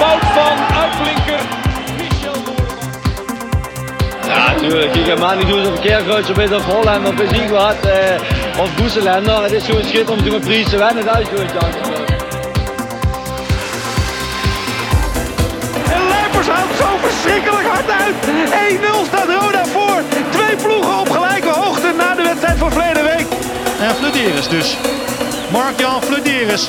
Fout van uitblinker Michel. Ja, natuurlijk. Ik ga maar niet doen of Keerkruis of of Holland of Bezien gehad. Eh, of Boeselender. Het is gewoon schitterend om te met Pries te winnen. Dat is gewoon chance. En Lijpers houdt zo verschrikkelijk hard uit. 1-0 staat Roda voor. Twee ploegen op gelijke hoogte na de wedstrijd van verleden week. En Flederis dus. Mark-Jan Flederis.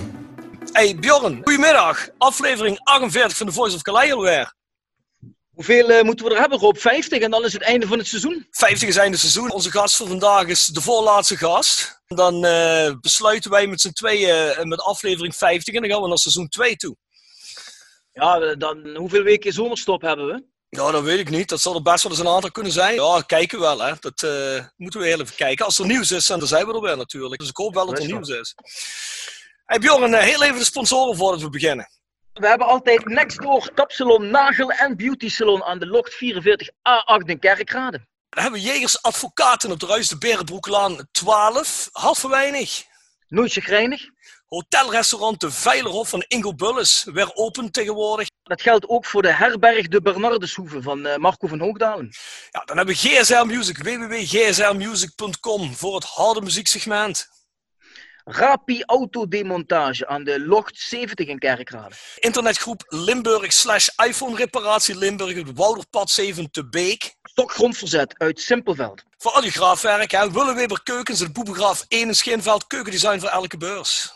Goedemiddag. Aflevering 48 van The Voice of Calais alweer. Hoeveel eh, moeten we er hebben, Rob? 50 en dan is het einde van het seizoen. 50 is einde seizoen. Onze gast voor vandaag is de voorlaatste gast. Dan eh, besluiten wij met z'n tweeën eh, met aflevering 50 en dan gaan we naar seizoen 2 toe. Ja, dan hoeveel weken zomerstop hebben we? Ja, dat weet ik niet. Dat zal er best wel eens een aantal kunnen zijn. Ja, kijken we wel hè. Dat moeten we heel even kijken. Als er nieuws is, dan zijn we er weer natuurlijk. Dus ik hoop wel dat er nieuws is. Hey Bjorn, eh, heel even de sponsoren voordat we beginnen. We hebben altijd Nextdoor, Kapsalon, Nagel en Beauty Salon aan de Locht 44A8 in Kerkrade. Dan hebben we Jegers Advocaten op de Ruis de Berenbroeklaan 12. Half weinig. Nooit chagrijnig. Hotelrestaurant De Veilerhof van Ingo Bulles. Weer open tegenwoordig. Dat geldt ook voor de herberg de Bernardeshoeve van eh, Marco van Hoogdalen. Ja, dan hebben we GSR Music. www.gsrmusic.com voor het harde muzieksegment. Rapi Autodemontage aan de Locht 70 in Kerkrade. Internetgroep Limburg slash iPhone reparatie Limburg de Wouderpad 7 te Beek. Stokgrondverzet uit Simpelveld. Voor al je graafwerk, hè. Willeweber Keukens, de Boebegraaf 1 in Schinveld. Keukendesign voor elke beurs.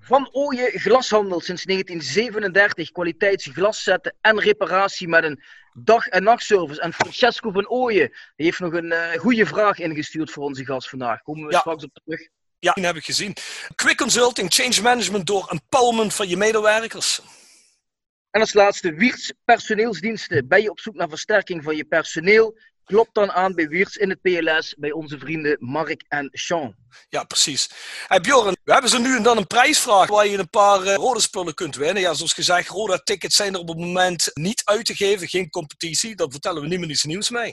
Van Ooyen Glashandel sinds 1937. Kwaliteitsglaszetten en reparatie met een dag- en nachtservice. En Francesco van Ooyen heeft nog een eh, goede vraag ingestuurd voor onze gast vandaag. Komen we Ja. straks op terug. Ja, die heb ik gezien. Quick Consulting, change management door empowerment van je medewerkers. En als laatste Wiertz personeelsdiensten. Ben je op zoek naar versterking van je personeel? Klop dan aan bij Wiertz in het PLS bij onze vrienden Mark en Sean. Ja, precies. Hey Bjorn, we hebben zo nu en dan een prijsvraag waar je een paar eh, rode spullen kunt winnen. Ja, zoals gezegd, rode tickets zijn er op het moment niet uit te geven. Geen competitie, dat vertellen we niemand iets nieuws mee.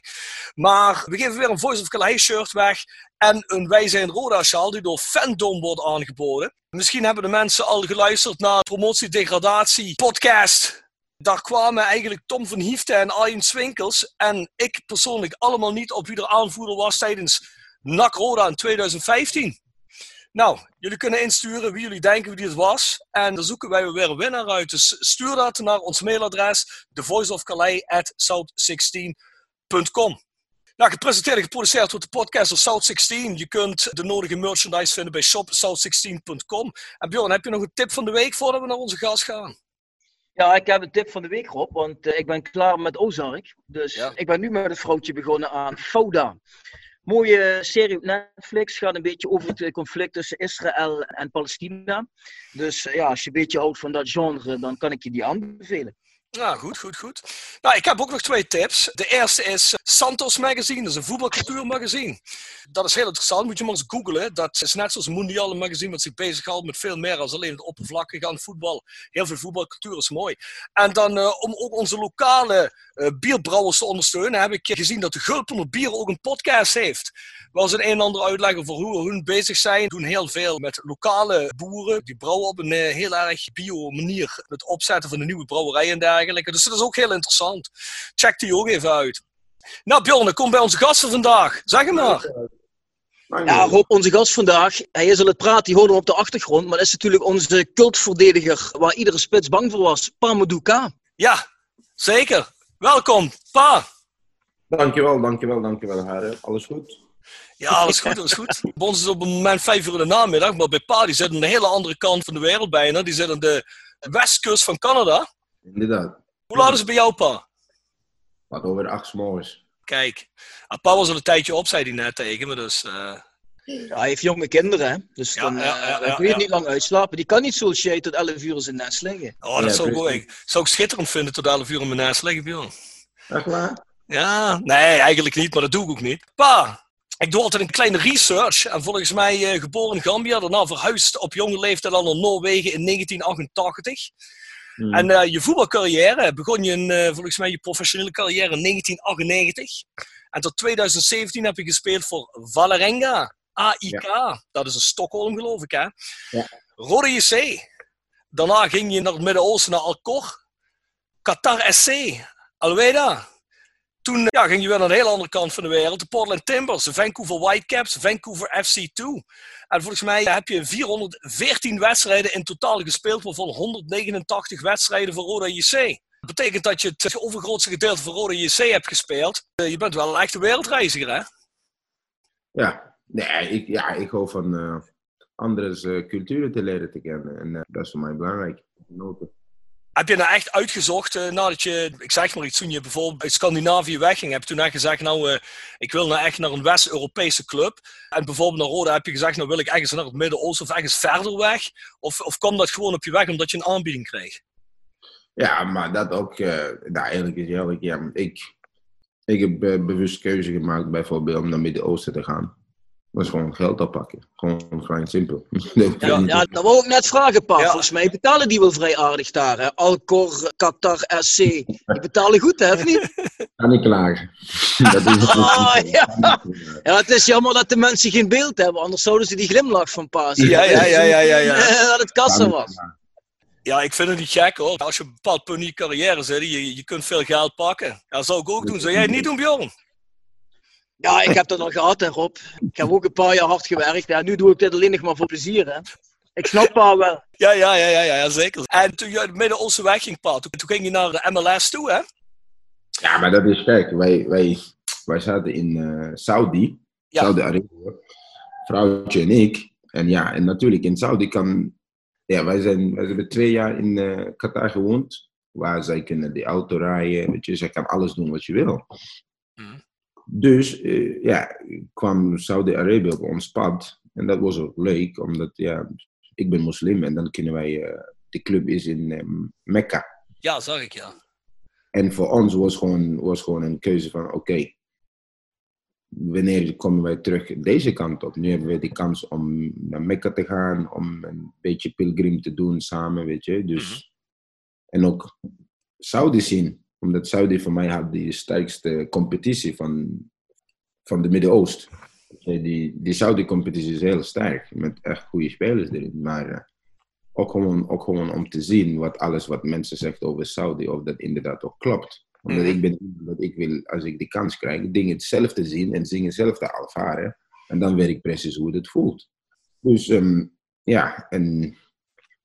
Maar we geven weer een Voice of Calais shirt weg en een Wij zijn Roda sjaal die door Fandom wordt aangeboden. Misschien hebben de mensen al geluisterd naar promotie-degradatie podcast. Daar kwamen eigenlijk Tom van Hiefte en Arjen Swinkels en ik persoonlijk allemaal niet op wie er aanvoerder was tijdens NAC Roda in 2015. Nou, jullie kunnen insturen wie jullie denken wie het was. En dan zoeken wij weer een winnaar uit. Dus stuur dat naar ons mailadres thevoiceofcalais@south16.com. Nou, gepresenteerd en geproduceerd wordt de podcast door South 16. Je kunt de nodige merchandise vinden bij shopsouth16.com. En Bjorn, heb je nog een tip van de week voordat we naar onze gast gaan? Ja, ik heb een tip van de week, Rob, want eh, ik ben klaar met Ozark. Dus Ja. ik ben nu met het vrouwtje begonnen aan Fouda. Mooie serie op Netflix, gaat een beetje over het eh, conflict tussen Israël en Palestina. Dus eh, ja, als je een beetje houdt van dat genre, dan kan ik je die aanbevelen. Ja, goed, goed, goed. Nou, ik heb ook nog twee tips. De eerste is Santos Magazine, dat is een voetbalcultuurmagazine. Dat is heel interessant, moet je maar eens googlen. Dat is net zoals een mondiale magazine wat zich bezighoudt met veel meer dan alleen het oppervlakkige aan voetbal. Heel veel voetbalcultuur is mooi. En dan eh, om ook onze lokale eh, bierbrouwers te ondersteunen, heb ik gezien dat de Gulpener Bier ook een podcast heeft. Waar ze een en ander uitleggen voor hoe hun bezig zijn. Doen heel veel met lokale boeren. Die brouwen op een eh, heel erg bio manier. Het opzetten van een nieuwe brouwerij en dergelijke. Dus dat is ook heel interessant. Check die ook even uit. Nou Bjorn, kom bij onze gasten vandaag. Zeg hem maar. Ja, Rob, onze gast vandaag, hij is al het praten, die horen we op de achtergrond, maar dat is natuurlijk onze cultverdediger waar iedere spits bang voor was, Pamadouka. Ja, zeker. Welkom, Pa. Dankjewel, dankjewel, dankjewel. Alles goed? Ja, alles goed, alles goed. Bij ons is het op het moment vijf uur in de namiddag, maar bij Pa die zit aan de hele andere kant van de wereld bijna. Die zit aan de westkust van Canada. Inderdaad. Hoe laat is het bij jou, Pa? Wat over acht 's morgens. Kijk, ah, Pa was al een tijdje op, zei hij net tegen me, dus... eh, Ja, hij heeft jonge kinderen, hè? dus Ja, dan, ja, eh, ja, dan ja, kun je ja. niet lang uitslapen. Die kan niet zoals jij tot 11 uur in zijn nest liggen. Oh, dat Ja, zou, ik, ook- zou ik schitterend vinden tot 11 uur in mijn nest liggen, Bjorn. Echt waar? Ja, nee, eigenlijk niet, maar dat doe ik ook niet. Pa, ik doe altijd een kleine research. En volgens mij eh, geboren in Gambia, daarna verhuisd op jonge leeftijd al naar Noorwegen in 1988. Hmm. En eh, je voetbalcarrière begon je in, eh, volgens mij je professionele carrière in 1998. En tot 2017 heb je gespeeld voor Valerenga, AIK. Dat is in Stockholm, geloof ik, hè? Ja. Rode JC. Daarna ging je naar het Midden-Oosten, naar Alcor. Qatar SC, Alweida. Toen ja, ging je weer naar een hele andere kant van de wereld. De Portland Timbers, de Vancouver Whitecaps, Vancouver FC2. En volgens mij heb je 414 wedstrijden in totaal gespeeld, waarvan 189 wedstrijden voor Roda JC. Dat betekent dat je het overgrootste gedeelte voor Roda JC hebt gespeeld. Eh, Je bent wel een echte wereldreiziger, hè? Ja, nee, ik, ja, ik hou van eh anderes eh, culturen te leren te kennen. En dat is voor mij belangrijk. Genoten. Heb je nou echt uitgezocht eh, nadat je, ik zeg maar iets, toen je bijvoorbeeld uit Scandinavië wegging, heb je toen echt gezegd, nou, eh, ik wil nou echt naar een West-Europese club. En bijvoorbeeld naar Roda heb je gezegd, nou wil ik ergens naar het Midden-Oosten of ergens verder weg. Of, of kwam dat gewoon op je weg omdat je een aanbieding kreeg? Ja, maar dat ook, eh nou eigenlijk is eerlijk, ja, ik, ik heb bewust keuze gemaakt bijvoorbeeld om naar Midden-Oosten te gaan. Dat is gewoon geld oppakken. Gewoon klein simpel. Ja, ja, dat wou ik net vragen, pa. Ja. Volgens mij betalen die wel vrij aardig daar. Hè? Alcor, Qatar, SC. Die betalen goed, hè, of niet? kan niet klagen. dat is Ah, ja. Ja, het is jammer dat de mensen geen beeld hebben, anders zouden ze die glimlach van pa zien. Ja, ja, ja, ja, ja, ja. dat het kassa was. Ja, ik vind het niet gek hoor. Als je op een bepaald punt in je carrière zit, je, je kunt veel geld pakken. Ja, dat zou ik ook doen. Zou jij het niet doen, Bjorn? Ja, ik heb dat al gehad, hè, Rob. Ik heb ook een paar jaar hard gewerkt. Ja, nu doe ik dit alleen nog maar voor plezier, hè. Ik snap pa wel. Ja, ja, ja, ja, ja, zeker. En toen je uit het Midden-Oosten wegging, Pa, toen, toen ging je naar de MLS toe, hè? Ja, maar dat is gek. Wij, wij, wij zaten in eh, Saudi, Ja. Saudi-Arabië, vrouwtje en ik. En ja, en natuurlijk in Saudi kan... Ja, wij, zijn, wij hebben twee jaar in eh, Qatar gewoond. Waar zij kunnen de auto rijden, weet je. Zij kan alles doen wat je wil. Mhm. Dus eh, ja, kwam Saudi-Arabië op ons pad. En dat was ook leuk, omdat ja, ik ben moslim. En dan kunnen wij... eh, de club is in eh, Mekka. Ja, zag ik, ja. En voor ons was gewoon, was gewoon een keuze van, oké, wanneer komen wij terug deze kant op? Nu hebben we de kans om naar Mekka te gaan, om een beetje pilgrim te doen samen, weet je. Dus, En ook Saudi zien, omdat Saudi voor mij had de sterkste competitie van, van de Midden-Oosten. Die, die Saudi-competitie is heel sterk, met echt goede spelers erin. Maar eh, ook, gewoon, ook gewoon om te zien wat alles wat mensen zeggen over Saudi, of dat inderdaad ook klopt. Omdat ik ben dat ik wil, als ik de kans krijg, dingen zelf te zien en dingen zelf te ervaren. En dan weet ik precies hoe het voelt. Dus ehm, ja, en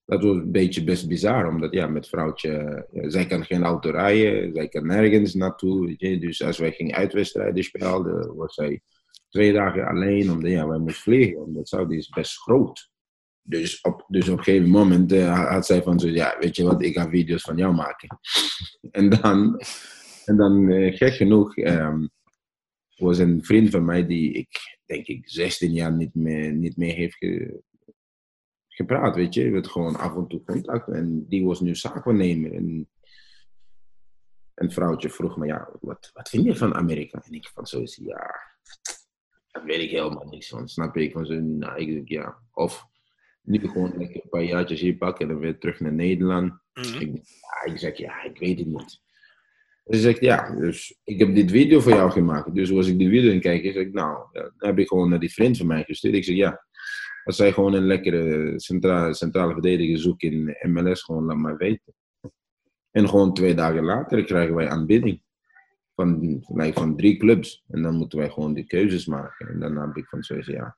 dat was een beetje best bizar, omdat ja, met vrouwtje, ja, zij kan geen auto rijden, zij kan nergens naartoe. Dus als wij gingen uitwedstrijden spelen, was zij twee dagen alleen, omdat ja, wij moesten vliegen, omdat Saudi is best groot. Dus op, dus op een gegeven moment eh, had zij van zo, ja, weet je wat, ik ga video's van jou maken. en dan, en dan eh, gek genoeg, ehm, was een vriend van mij die ik, denk ik, 16 jaar niet meer, niet meer heeft gepraat, weet je. We hadden gewoon af en toe contact en die was nu zaakwaarnemer. En een vrouwtje vroeg me, ja, wat, wat vind je van Amerika? En ik van zo is, ja, daar weet ik helemaal niks van. Snap je? Ik van zo, nou, ik denk, ja, of nu gewoon lekker een paar jaartjes hier pakken en dan weer terug naar Nederland. Mhm. Ik, ja, ik zeg, ja, ik weet het niet. Ze zegt, ja, dus ik heb dit video voor jou gemaakt. Dus als ik die video in kijk, zeg ik, nou, dan heb ik gewoon naar die vriend van mij gestuurd. Ik zeg, ja, als zij gewoon een lekkere centrale, centrale verdediger zoekt in MLS, gewoon laat mij weten. En gewoon twee dagen later krijgen wij aanbieding. van, van, van drie clubs. En dan moeten wij gewoon die keuzes maken. En dan heb ik van zoiets, ja.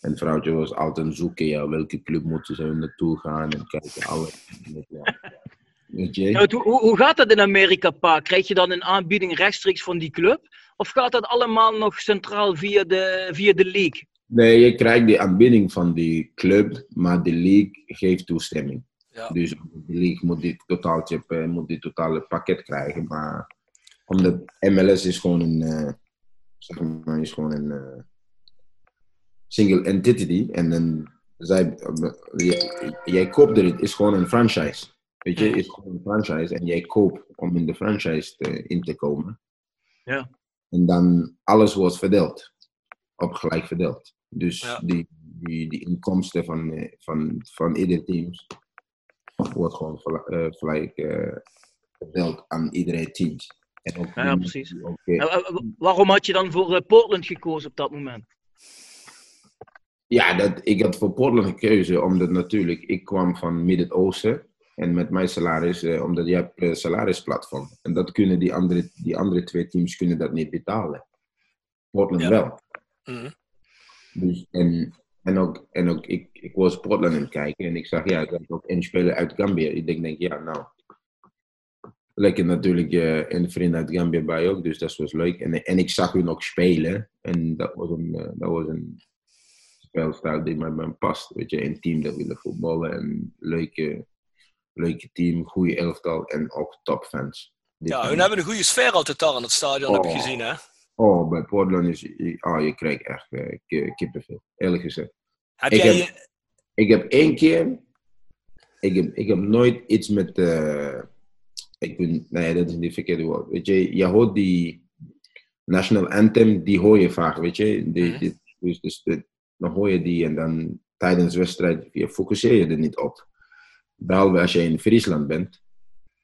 En vrouwtje was altijd zoeken, ja, welke club moeten ze naartoe gaan en kijken? Nou, hoe, hoe gaat dat in Amerika, pa? Krijg je dan een aanbieding rechtstreeks van die club? Of gaat dat allemaal nog centraal via de, via de league? Nee, je krijgt die aanbieding van die club, maar de league geeft toestemming. Ja. Dus de league moet die, totaaltje, eh, moet die totale pakket krijgen. Maar omdat MLS is gewoon een, eh, zeg maar, is gewoon een eh, single entity. En dan zij, jij, jij koopt er, het is gewoon een franchise. Weet je, het is gewoon een franchise en jij koopt om in de franchise te, in te komen. Ja. En dan alles wordt verdeeld. Op gelijk verdeeld. Dus Ja. die, die, die inkomsten van, eh, van, van ieder team wordt gewoon eh, gelijk eh, verdeeld aan iedereen teams. En ook Ja, precies. ook, wa- waarom had je dan voor Portland gekozen op dat moment? Ja, dat, ik had voor Portland gekozen omdat natuurlijk ik kwam van Midden-Oosten. En met mijn salaris, eh, omdat je hebt een salarisplatform. En dat kunnen die andere, die andere twee teams kunnen dat niet betalen. Portland Ja. wel. Mhm. Dus, en, en ook, en ook ik, ik was Portland aan het kijken en ik zag, ja, dat ook een speler uit Gambia. Ik denk, denk ja, nou. Lekker natuurlijk eh een vriend uit Gambia bij ook, dus dat was leuk. En, en ik zag hun ook spelen. En dat was een, eh, dat was een speelstijl die bij mij past. Weet je, een team dat willen voetballen en leuke, leuke team, goede elftal en ook topfans. Ja, hun hebben een goede sfeer altijd daar in het stadion, heb ik Oh. gezien, hè? Oh, bij Portland is, oh, je krijgt echt ki- kippenvel, eerlijk gezegd. Heb Ik jij... heb- Ik heb één keer, ik heb, ik heb nooit iets met, eh, ik ben, nee, dat is niet het verkeerde woord. Weet je, je hoort die national anthem, die hoor je vaak, weet je. Die, Mhm. die- dus, dus de- dan hoor je die en dan tijdens de wedstrijd je focuseer je er niet op. Behalve als je in Friesland bent.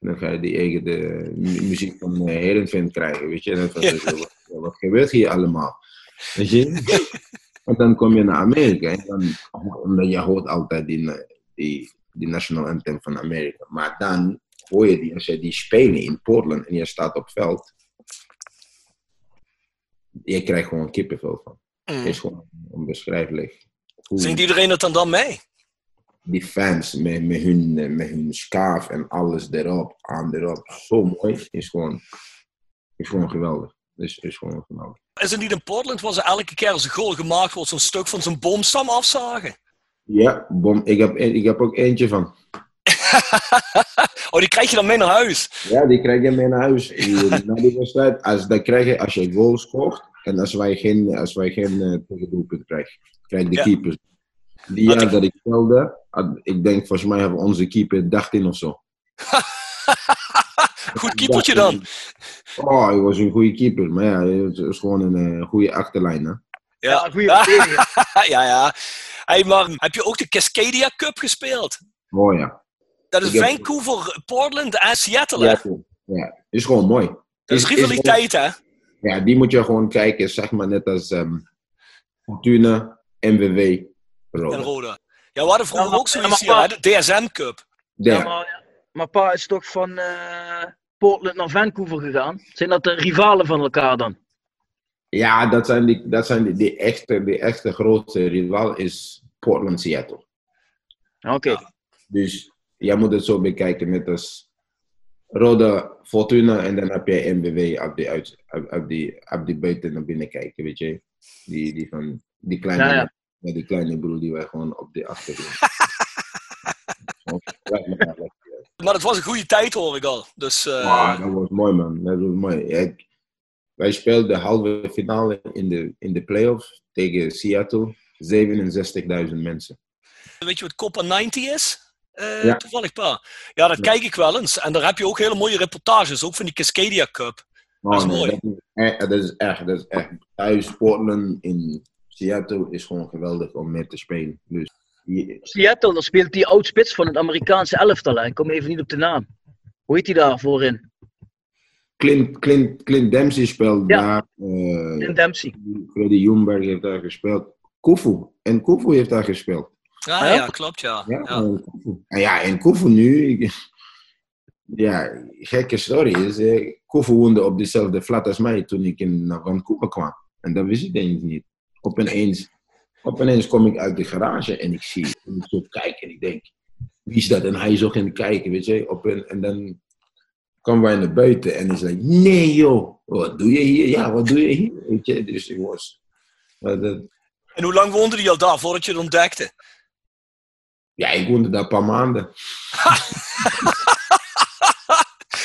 Dan ga je die eigen de mu- muziek van Herenveen krijgen, weet je. En Ja. wat, wat gebeurt hier allemaal? Weet je? en dan kom je naar Amerika en dan, omdat je hoort altijd die, die, die national anthem van Amerika. Maar dan hoor je die, als je die spelen in Portland en je staat op veld, je krijgt gewoon kippenvel van. Mhm. Het is gewoon onbeschrijfelijk. Hoe- Zingt iedereen het dan dan mee? Die fans met, met, hun, eh, met hun scarf en alles erop, aan erop. Zo mooi. Is gewoon, is gewoon geweldig. Is, is gewoon geweldig. Is het niet in Portland waar ze elke keer als een goal gemaakt wordt, zo'n stuk van zijn boomstam afzagen? Ja, bom. Ik heb, ik heb ook eentje van. oh, die krijg je dan mee naar huis. Ja, die krijg je mee naar huis. Die, na die wedstrijd, als, dat krijg je als je goal scoort. En als wij geen, als wij geen uh, tegendoelpunt krijgen. Krijg de Ja. keepers. Die Had jaar ik- dat ik speelde, had- ik denk volgens mij hebben onze keeper 13 of zo. Goed keepertje dan. Oh, hij was een goede keeper. Maar ja, het is gewoon een eh, goede achterlijn. Hè? Ja, goede verdediger. ja, ja. Hey, maar heb je ook de Cascadia Cup gespeeld? Oh ja. Dat is Ik heb- Vancouver, Portland en Seattle, hè? Ja, ja, is gewoon mooi. Dat is rivaliteit, hè? Ja, die moet je gewoon kijken, zeg maar net als ehm Fortuna, MWW, Roda. En Roda. Ja, we hadden vroeger Ja, maar- ook zoiets ja, hè? De DSM Cup. Ja, Ja, maar, maar pa is toch van eh, Portland naar Vancouver gegaan? Zijn dat de rivalen van elkaar dan? ja, dat zijn die, dat zijn die, die echte, die echte grote rival is Portland, Seattle. Oké. Dus jij moet het zo bekijken, net als Roda, Fortuna en dan heb je MWW op die, uit, op, op die, op die buiten naar binnen kijken, weet je. Die, die van, die kleine, Ja, ja, die kleine broer die wij gewoon op de achtergrond. Met. Maar het was een goede tijd, hoor ik al. Dus, eh, Ah, dat was mooi, man. Dat was mooi. Ik- wij speelden de halve finale in de, in de playoffs tegen Seattle. 67.000 mensen. weet je wat Copa 90 is? Eh, Ja. Toevallig, pa. Ja, dat kijk ik wel eens. En daar heb je ook hele mooie reportages, ook van die Cascadia Cup. Oh, Dat is nee, mooi. Dat is, echt, dat is echt, dat is echt. Thuis Portland in Seattle is gewoon geweldig om mee te spelen. Dus Seattle, daar speelt die oud-spits van het Amerikaanse elftal. hè. Ik kom even niet op de naam. Hoe heet die daar voorin? Clint, Clint, Clint Dempsey speelt Ja. daar. eh Tim Dempsey. Freddy Jumberg heeft daar gespeeld. Kufu. En Kufu heeft daar gespeeld. Ja, Ah, ja? ja, klopt, ja. Ja, ja. en Kufu. En ja, en Kufu nu. ik- ja, gekke story is, eh, Koevo woonde op dezelfde flat als mij toen ik in naar Vancouver kwam. En dat wist ik denk ik niet. Op ineens, op ineens kom ik uit de garage en ik zie, en ik zo kijken en ik denk, wie is dat? En hij zo ging kijken, weet je. Op een, en dan kwamen wij naar buiten en hij zei, nee joh, wat doe je hier? Ja, wat doe je hier? Weet je, dus ik was... dat- En hoe lang woonde hij al daar voordat je het ontdekte? ja, ik woonde daar een paar maanden.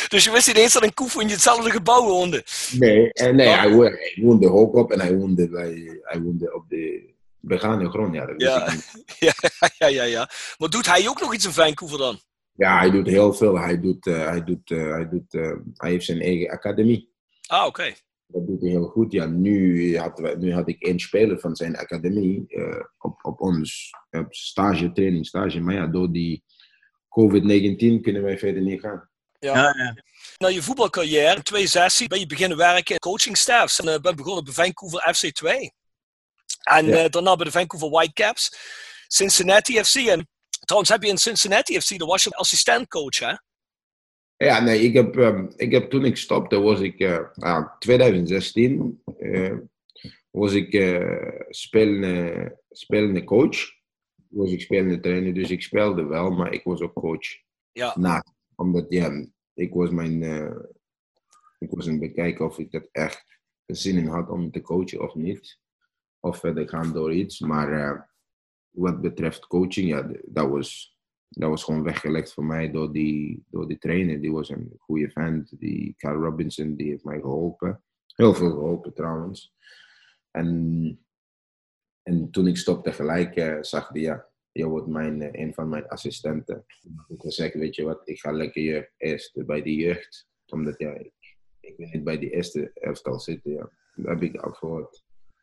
Dus je wist niet eens dat een koef in hetzelfde gebouw woonde. Nee, en nee hij, woonde, hij woonde hoog op en hij woonde, bij, hij woonde op de begane grond. Ja, dat Ja. Ja, ja, ja, ja. Maar doet hij ook nog iets in Vancouver dan? ja, hij doet heel veel. Hij, doet, eh, hij, doet, eh, hij, doet, eh, hij heeft zijn eigen academie. Ah, oké. Dat doet hij heel goed. Ja, nu, had, nu had ik één speler van zijn academie op, op ons op stage, training stage. Maar ja, door die COVID-19 kunnen wij verder niet gaan. Ja. Ja. Na je voetbalcarrière in 2016 ben je beginnen werken in coachingstaffs. En uh, ben begonnen bij Vancouver FC2. En Ja. eh, daarna bij de Vancouver Whitecaps. Cincinnati FC. En trouwens heb je in Cincinnati FC, daar was je assistentcoach hè? Ja, nee, ik heb, ehm, ik heb toen ik stopte, was ik, ah, 2016, eh, was ik eh, spelende, spelende coach. Was ik spelende trainer, dus ik speelde wel, maar ik was ook coach. Ja. Naast, omdat, ja, ik was mijn, eh, ik was aan het bekijken of ik dat echt zin in had om te coachen of niet. Of verder gaan door iets, maar eh, wat betreft coaching, ja, dat was dat was gewoon weggelegd voor mij door die, door die trainer. Die was een goede vent. Die Carl Robinson, die heeft mij geholpen. Heel veel geholpen trouwens. En, en toen ik stopte gelijk, eh, zag hij, ja, je wordt mijn, eh, een van mijn assistenten. Ik heb gezegd, weet je wat, ik ga lekker je eerst bij de jeugd. Omdat ja, ik, ik wil niet bij die eerste elftal zitten. Ja. Daar heb ik al voor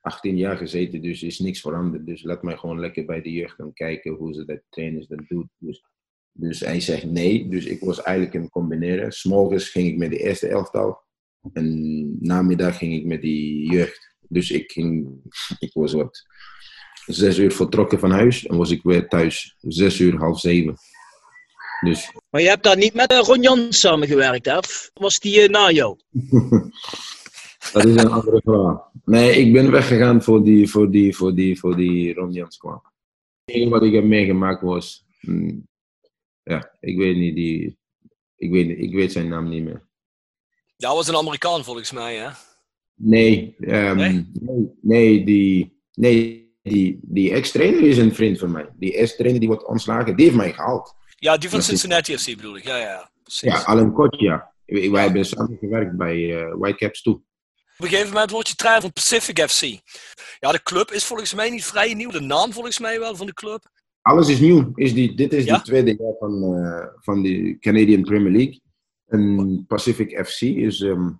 18 jaar gezeten, dus is niks veranderd. Dus laat mij gewoon lekker bij de jeugd gaan kijken hoe ze dat trainers dat doen. Dus, dus hij zegt nee, dus ik was eigenlijk een combineren. S'morgens ging ik met de eerste elftal en namiddag ging ik met die jeugd. Dus ik, ging, ik was wat zes uur vertrokken van huis en was ik weer thuis zes uur, half zeven. Dus Maar je hebt daar niet met eh, Ron Jans samengewerkt, hè? Of was die eh, na jou? dat is een andere vraag. Nee, ik ben weggegaan voor die, voor die, voor die, voor die Ron Jans kwam. Het enige wat ik heb meegemaakt was, mm, ja, ik weet niet, die, ik weet, ik weet zijn naam niet meer. Ja, hij was een Amerikaan volgens mij, hè? Nee, ehm, Nee? nee? nee, die, nee die, die ex-trainer is een vriend van mij. Die ex-trainer die wordt ontslagen, die heeft mij gehaald. Ja, die van Ja, Cincinnati FC bedoel ik. Ja, ja, ja. Precies. Ja, Alan Kotja. Wij wij hebben samen gewerkt bij eh Whitecaps toe. Op een gegeven moment word je trainer van Pacific FC. Ja, de club is volgens mij niet vrij nieuw. De naam volgens mij wel van de club. Alles is nieuw. Is die, dit is Ja? de tweede jaar van, eh, van de Canadian Premier League. En Pacific FC is, ehm,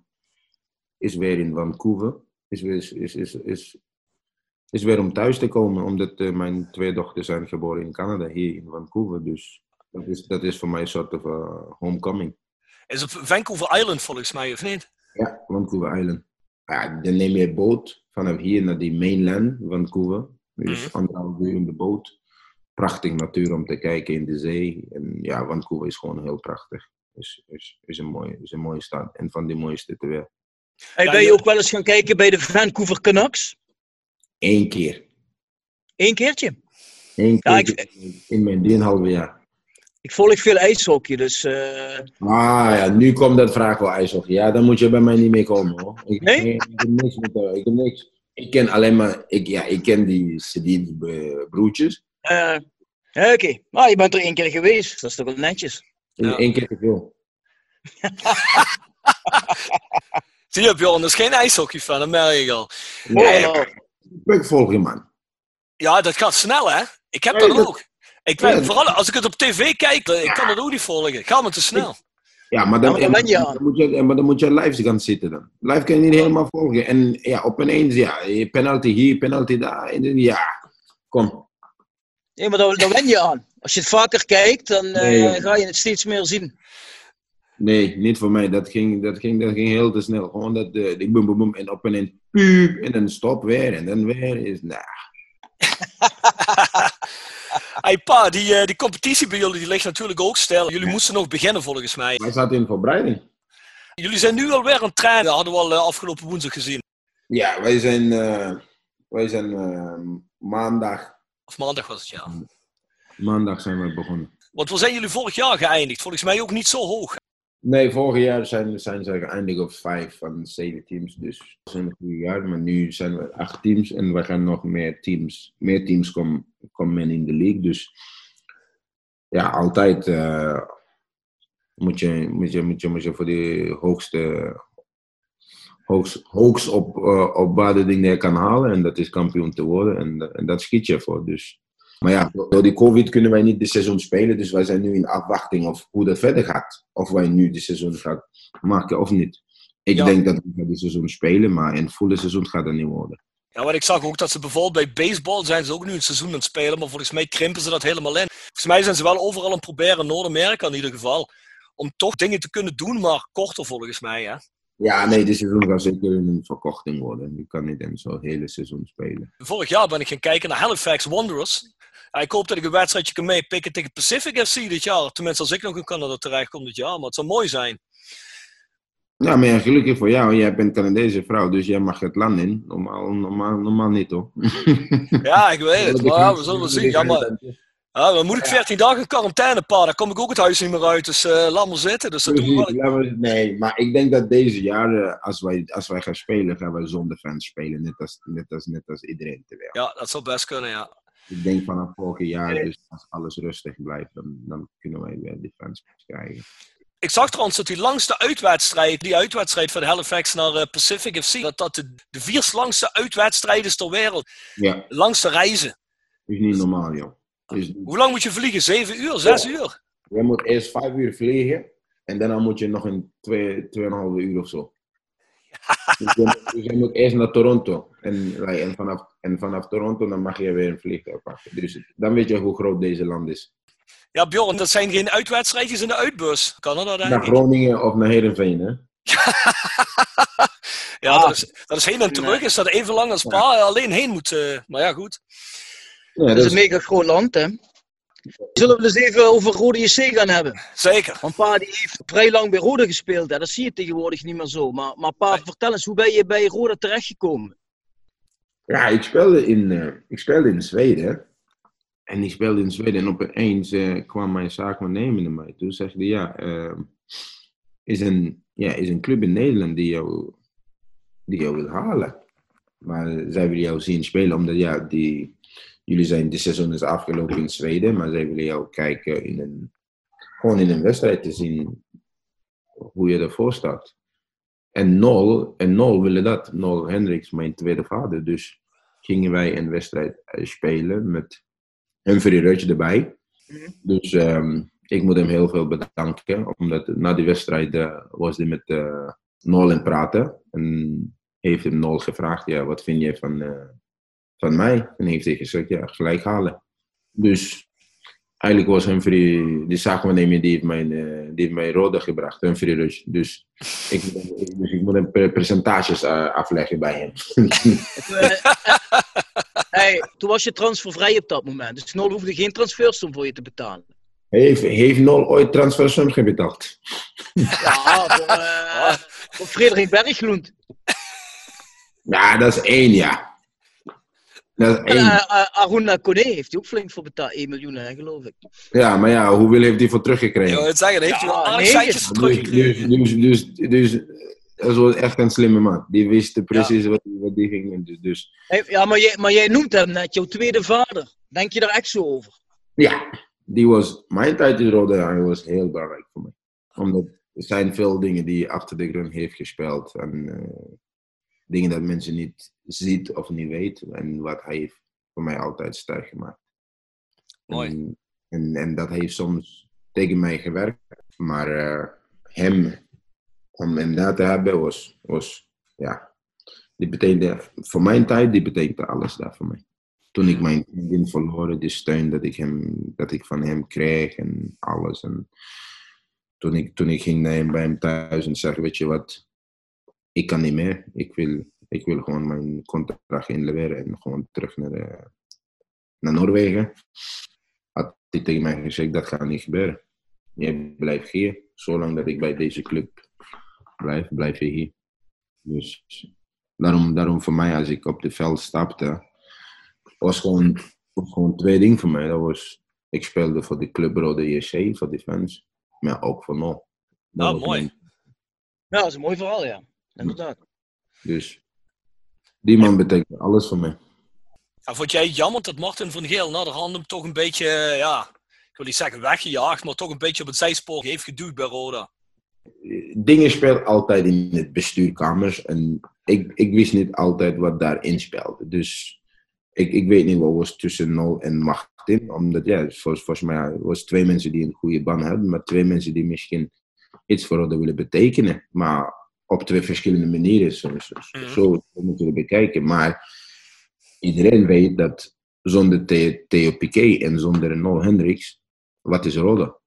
is weer in Vancouver. Is, is, is, is, is, is weer om thuis te komen, omdat eh, mijn twee dochters zijn geboren in Canada, hier in Vancouver. Dus dat is, dat is voor mij een soort van eh, homecoming. Is op Vancouver Island volgens mij, of niet? Ja, Vancouver Island. Ja, dan neem je een boot vanaf hier naar die mainland, Vancouver. Dus Mhm. anderhalf uur in de boot. Prachtig natuur om te kijken in de zee. En ja, Vancouver is gewoon heel prachtig. Is, is, is, een, mooie, is een mooie stad. En van de mooiste ter wereld. Hey, ben je je- ook wel eens gaan kijken bij de Vancouver Canucks? Eén keer. Eén keertje. Eén Ja, keer ik- in mijn 3,5 jaar. Ik volg veel ijshockey, dus... eh, Ah ja, nu komt dat vraag wel ijshockey. Ja, dan moet je bij mij niet mee komen hoor. Ik, Nee? ik, heb niks met jou. Ik heb niks. Ik ken alleen maar, ik, ja, ik ken die Sedins eh, broertjes. eh, ja, Oké, maar je bent er één keer geweest. Dat is toch wel netjes. Ja. Eén keer te veel. Zie je, Bjorn, dat is geen ijshockey-fan, dat merk ik al. Nee, Oh, ik volg je man. Ja, dat gaat snel, hè? Ik heb Nee, dat dat- ook. Ik ben, Ja. vooral als ik het op tv kijk, dan- ik kan het ook niet volgen. Gaat me te snel. Ja, maar dan, Ja, maar dan ben je aan. dan moet je, maar dan moet je live gaan zitten dan. Live kan je niet helemaal volgen. En ja, op ineens, ja, penalty hier, penalty daar. En dan, ja, kom. Nee, maar daar, daar wen je aan. Als je het vaker kijkt, dan eh, Nee, ga je het steeds meer zien. Nee, niet voor mij. Dat ging, dat ging, dat ging heel te snel. Gewoon dat, uh, die boem, boem, boem. En op ineens, puup. En dan stop weer. En dan weer. Is, nah. Hey pa, die, eh, die competitie bij jullie die ligt natuurlijk ook stil. Jullie moesten nog beginnen volgens mij. Wij zaten in voorbereiding. Jullie zijn nu alweer aan het trainen, dat hadden we al eh, afgelopen woensdag gezien. Ja, wij zijn, eh, wij zijn maandag, Of maandag was het, ja. maandag zijn we begonnen. Want waar zijn jullie vorig jaar geëindigd? Volgens mij ook niet zo hoog. Nee, vorig jaar zijn, zijn ze geëindigd op vijf van de zeven teams. Dus dat is een goede jaar. Maar nu zijn we acht teams en we gaan nog meer teams. Meer teams komen komen in de league. Dus ja, altijd eh, moet, je, moet, je, moet, je, moet je voor de hoogste, hoogst, hoogst op, uh, opwaarde dingen kan halen. En dat is kampioen te worden. En, en dat schiet je voor. Dus. Maar ja, door die COVID kunnen wij niet de seizoen spelen. Dus wij zijn nu in afwachting of hoe dat verder gaat. Of wij nu de seizoen gaan maken of niet. Ik Ja. denk dat we het seizoen spelen, maar in het volle seizoen gaat het niet worden. Ja, want ik zag ook dat ze bijvoorbeeld bij baseball zijn ze ook nu een seizoen aan het spelen, maar volgens mij krimpen ze dat helemaal in. Volgens mij zijn ze wel overal aan het proberen, in Noord-Amerika in ieder geval, om toch dingen te kunnen doen, maar korter volgens mij. Hè? Ja, nee, dit seizoen gaat zeker een verkorting worden. Je kan niet in zo'n hele seizoen spelen. Vorig jaar ben ik gaan kijken naar Halifax Wanderers. Ja, ik hoop dat ik een wedstrijdje kan meepikken tegen Pacific FC dit jaar. Tenminste, als ik nog in Canada terecht kom dit jaar, maar het zou mooi zijn. Ja, maar ja, gelukkig voor jou. Jij bent Canadese vrouw, dus jij mag het land in. Normaal, normaal, normaal niet, hoor. Ja, ik weet het, maar we zullen zien. Ja, maar ja, dan moet ik 14 dagen in quarantaine, pa. Dan kom ik ook het huis niet meer uit, dus eh, laat maar zitten. Dus dat we wel. Precies, we- Nee, maar ik denk dat deze jaren, als wij, als wij gaan spelen, gaan wij zonder fans spelen. Net als, net als, net als iedereen ter wereld. Ja, dat zou best kunnen, ja. Ik denk vanaf vorig jaar, dus als alles rustig blijft, dan, dan kunnen wij weer die fans krijgen. Ik zag trouwens dat die langste uitwedstrijd, die uitwedstrijd van Halifax naar eh, Pacific FC, dat dat de, de vier langste uitwedstrijd is ter wereld. Ja, Langste reizen. is niet normaal, joh. Hoe lang moet je vliegen? Zeven uur? Zes uur? je moet eerst vijf uur vliegen en daarna moet je nog een twee, tweeënhalve uur of zo. Dus, je, dus je moet eerst naar Toronto. En, en, vanaf, en vanaf Toronto dan mag je weer een vliegtuig pakken. Dus dan weet je hoe groot deze land is. Ja, Bjorn, dat zijn geen uitwedstrijdjes in de uitbus. Canada, denk Naar ik. Groningen of naar Heerenveen, hè? Ja, dat is, dat is heen en terug. Is dat even lang als pa alleen heen moet. eh, maar ja, goed. Ja, Dat dat is een mega groot land, hè. Zullen we het eens even over Rode JC gaan hebben? Zeker. Want pa die heeft vrij lang bij Rode gespeeld. Hè. Dat zie je tegenwoordig niet meer zo. Maar, maar pa, vertel eens, hoe ben je bij Rode terechtgekomen? Ja, ik speelde in, eh, ik speelde in Zweden. En ik speelde in Zweden en opeens eh, kwam mijn zaakwaarnemer naar mij toe. Zegde ja, eh, is, een, ja, is een club in Nederland die jou, die jou wil halen. Maar zij willen jou zien spelen omdat ja, die, jullie zijn, dit seizoen is afgelopen in Zweden. Maar zij willen jou kijken in een, gewoon in een wedstrijd te zien hoe je ervoor staat. En Nol, en Nol wilde dat. Nol Hendricks, mijn tweede vader. Dus gingen wij een wedstrijd eh, spelen met Humphrey Rudge erbij. Dus ehm, ik moet hem heel veel bedanken. Omdat na die wedstrijd eh, was hij met eh, Nol in praten. En heeft hem Nol gevraagd, ja, wat vind je van, van mij? En heeft hij gezegd, ja, gelijk halen. Dus eigenlijk was Humphrey, die zaakwaarnemer die heeft mij, eh, die heeft mij rode gebracht, Humphrey Rudge. Dus ik, dus ik moet hem pre- presentaties eh, afleggen bij hem. Hey, toen was je transfervrij op dat moment. Dus Nol hoefde geen transfersom voor je te betalen. Heeft, heeft Nol ooit transfersom betaald? Ja, voor, eh, voor Frederik Berglund. Ja, dat is één, ja. Dat is En één. eh, eh, Aruna Kone heeft hij ook flink voor betaald. 1 miljoen, hè, geloof ik. Ja, maar ja, hoeveel heeft hij voor Ik teruggekregen? wil het zeggen, heeft hij wel aardig centjes Dus, teruggekregen. dus, dus, dus, dus dat was echt een slimme man. Die wist precies wat, wat die ging doen. Dus, dus Hey, Ja, maar jij, maar jij noemt hem net jouw tweede vader. Denk je daar echt zo over? ja, die was, mijn tijd in Rode hij was heel belangrijk voor mij. Omdat er zijn veel dingen die hij achter de grond heeft gespeeld. En eh, dingen dat mensen niet ziet of niet weten. En wat hij heeft voor mij altijd sterk gemaakt. Mooi. En, en, en dat heeft soms tegen mij gewerkt. Maar eh, hem, om hem daar te hebben, was, was ja, die betekende, voor mijn tijd, die betekende alles daar voor mij. Toen ik mijn vriendin verloor, die steun dat ik, hem, dat ik van hem kreeg en alles. En toen ik, toen ik ging naar hem, bij hem thuis en zei, weet je wat, ik kan niet meer. Ik wil, ik wil gewoon mijn contract inleveren en gewoon terug naar, de, naar Noorwegen. Had die tegen mij gezegd, dat gaat niet gebeuren. Je blijft hier. Zolang dat ik bij deze club blijf, blijf je hier. Dus daarom, daarom voor mij, als ik op het veld stapte, was gewoon, was gewoon twee dingen voor mij. Dat was, ik speelde voor de club Rode JC, voor de fans. Maar ook voor NOL. Dat Ah, was mooi. mijn- Ja, dat is een mooi verhaal, ja. Inderdaad. Dus die man betekent alles voor mij. Ja, vond jij het jammer dat Martin van Geel na de hand hem toch een beetje, eh, ja, ik wil niet zeggen weggejaagd, maar toch een beetje op het zijspoor heeft geduwd bij Roda? dingen spelen altijd in het bestuurkamers. En ik, ik wist niet altijd wat daarin speelde. Dus ik, ik weet niet wat was tussen Nol en Martin. Omdat ja, volgens, volgens mij was twee mensen die een goede band hebben. Maar twee mensen die misschien iets voor Roda willen betekenen. Maar op twee verschillende manieren. Zo, zo, Mhm. zo moeten we bekijken. Maar iedereen weet dat zonder Theo, Piquet en zonder Nol Hendricks, wat is Roda?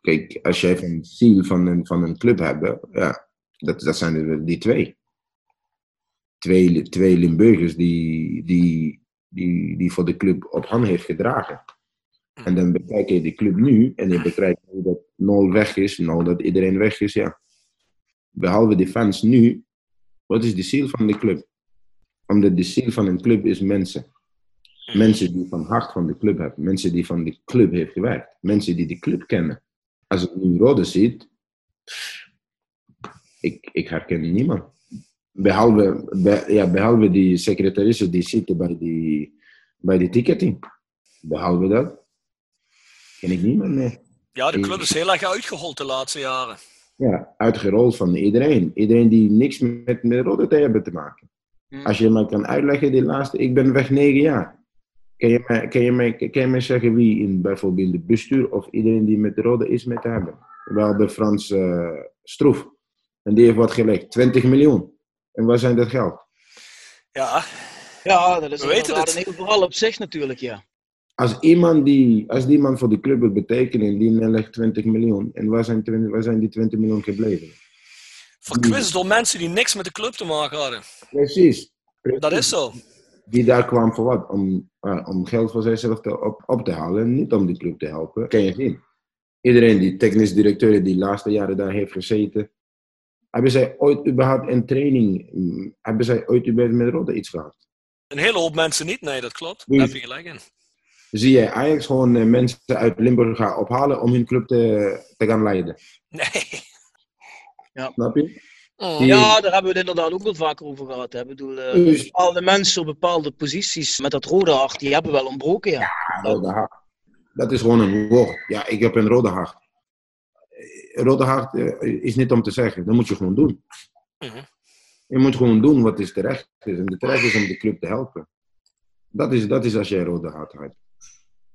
Kijk, als jij een ziel van een, van een club hebt, ja, dat, dat zijn er die twee. Twee, twee Limburgers die, die, die, die voor de club op hand heeft gedragen. En dan bekijk je de club nu en je bekijkt hoe dat Nol weg is, Nol dat iedereen weg is, ja. Behalve de fans nu, wat is de ziel van de club? Omdat de ziel van een club is mensen. Mensen die van hart van de club hebben. Mensen die van de club heeft gewerkt. Mensen die de club kennen. Als ik nu Rode ziet, ik, ik herken niemand. Behalve, be- ja, behalve die secretarissen die zitten bij die, bij die ticketing. Behalve dat, ken ik niemand meer. Ja, de club is heel erg uitgehold de laatste jaren. Ja, uitgerold van iedereen. Iedereen die niks met, met Rode te hebben te maken. Hmm. Als je mij kan uitleggen, die laatste, ik ben weg negen jaar. Kan je mij, kan je mij, kan je mij zeggen wie in bijvoorbeeld het bestuur of iedereen die met de Rode is met te hebben? We hadden Frans eh, Stroef. En die heeft wat gelegd, 20 miljoen. En waar zijn dat geld? Ja, Ja, dat is We weten het. een heel verhaal op zich natuurlijk, ja. Als iemand die, als die man voor de club wil betekenen, die legt 20 miljoen. En waar zijn, 20 waar zijn die 20 miljoen gebleven? verkwist door mensen die niks met de club te maken hadden. Precies. Dat is zo. Die daar kwam voor wat? Om, eh, om geld voor zichzelf te, op, op te halen en niet om die club te helpen. Kan je zien. Iedereen die technisch directeur die de laatste jaren daar heeft gezeten. Hebben zij ooit überhaupt een training, mm, hebben zij ooit überhaupt met Roda iets gehad? Een hele hoop mensen niet, nee, dat klopt. Daar heb je gelijk in. Zie jij Ajax gewoon eh, mensen uit Limburg gaan ophalen om hun club te, te gaan leiden? Nee. Snap je? Mm. Ja, daar hebben we het inderdaad ook wel vaker over gehad. Hè. Ik bedoel, eh, Dus- bepaalde mensen op bepaalde posities met dat rode hart, die hebben wel ontbroken, ja. Rode hart. Dat is gewoon een woord. Ja, ik heb een rode hart. Eh, Rode hart is niet om te zeggen. Dat moet je gewoon doen. Mhm. Je moet gewoon doen wat is terecht is. En de terecht is om de club te helpen. Dat is, dat is als jij rode hart hebt.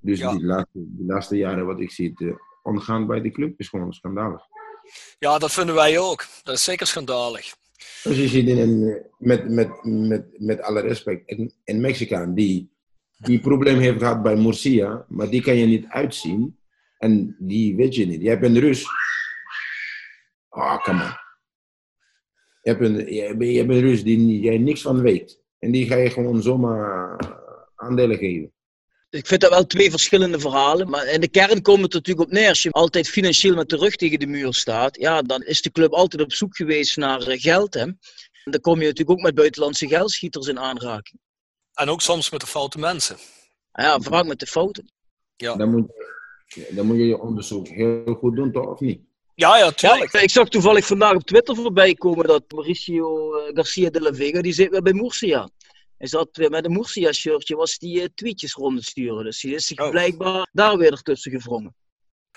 Dus Ja. die, laatste, die laatste jaren wat ik zie het, eh, bij de club is gewoon schandalig. Ja, dat vinden wij ook. Dat is zeker schandalig. Als je ziet in eh, met, met, met, met alle respect, een, een Mexicaan die die probleem heeft gehad bij Murcia, maar die kan je niet uitzien. En die weet je niet. Jij bent Rus. Oh, come on. Je hebt een, je, bent- je bent Rus die jij niks van weet. En die ga je gewoon zomaar aandelen geven. Ik vind dat wel twee verschillende verhalen. Maar in de kern komt het er natuurlijk op neer. Als je altijd financieel met de rug tegen de muur staat, ja, dan is de club altijd op zoek geweest naar eh, geld. Hè. En dan kom je natuurlijk ook met buitenlandse geldschieters in aanraking. En ook soms met de foute mensen. Ja, vaak met de fouten. Dan moet, je- dan moet je je onderzoek heel goed doen, toch? Of niet? Ja, ja, Ja, tuurlijk. ik, ik zag toevallig vandaag op Twitter voorbij komen dat Mauricio eh, Garcia de la Vega, die zit weer bij Murcia. Hij zat weer met een Murcia-shirtje, was die eh, tweetjes rond sturen. Dus die is zich Oh. blijkbaar daar weer ertussen gevrongen.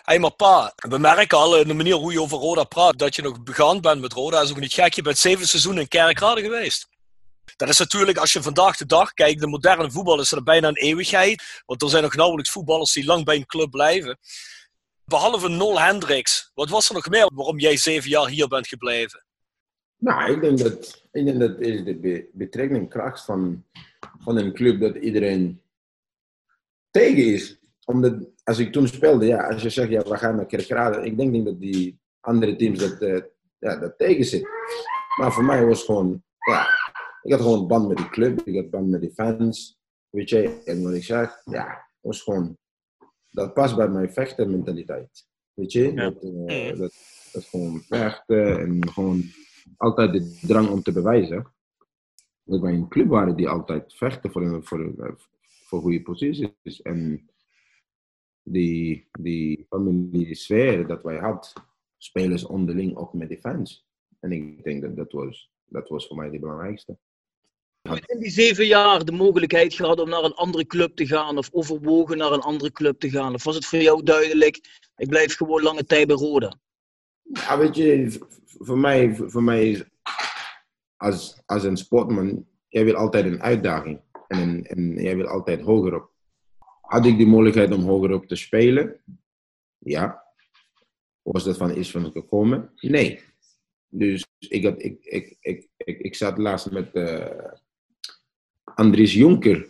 Hé, maar pa, we merken al in de manier hoe je over Roda praat, dat je nog begaan bent met Roda. Dat is ook niet gek. Je bent zeven seizoenen in Kerkrade geweest. Dat is natuurlijk, als je vandaag de dag kijkt, de moderne voetbal is dat bijna een eeuwigheid. Want er zijn nog nauwelijks voetballers die lang bij een club blijven. Behalve Nol Hendricks. Wat was er nog meer waarom jij zeven jaar hier bent gebleven? Nou, ik denk dat, ik denk dat is de be- betrekking kracht van, van een club dat iedereen tegen is. Omdat als ik toen speelde, ja, als je zegt, ja, we gaan naar Kerkrade, ik denk niet dat die andere teams dat, eh, ja, dat tegen zitten. Maar voor mij was gewoon, ja, ik had gewoon band met die club, ik had band met die fans, weet je. En wat ik zeg, ja, was gewoon, dat past bij mijn vechtermentaliteit. Weet je? Ja. Dat, eh, dat, dat gewoon vechten en gewoon altijd de drang om te bewijzen. Dat wij een club waren die altijd vechten voor, een- voor, een- voor goede posities. En die, die familie sfeer dat wij hadden, spelers onderling ook met de fans. En ik denk dat dat was, dat was voor mij het belangrijkste. in die zeven jaar de mogelijkheid gehad om naar een andere club te gaan of overwogen naar een andere club te gaan? Of was het voor jou duidelijk, ik blijf gewoon lange tijd bij Roda? Ja, weet je, voor mij, voor mij is als, als een sportman, jij wil altijd een uitdaging. En, en jij wil altijd hoger op. Had ik de mogelijkheid om hoger op te spelen? Ja. Was dat van is van gekomen? Nee. Dus ik, had, ik, ik, ik, ik, ik zat laatst met eh, Andries Jonker.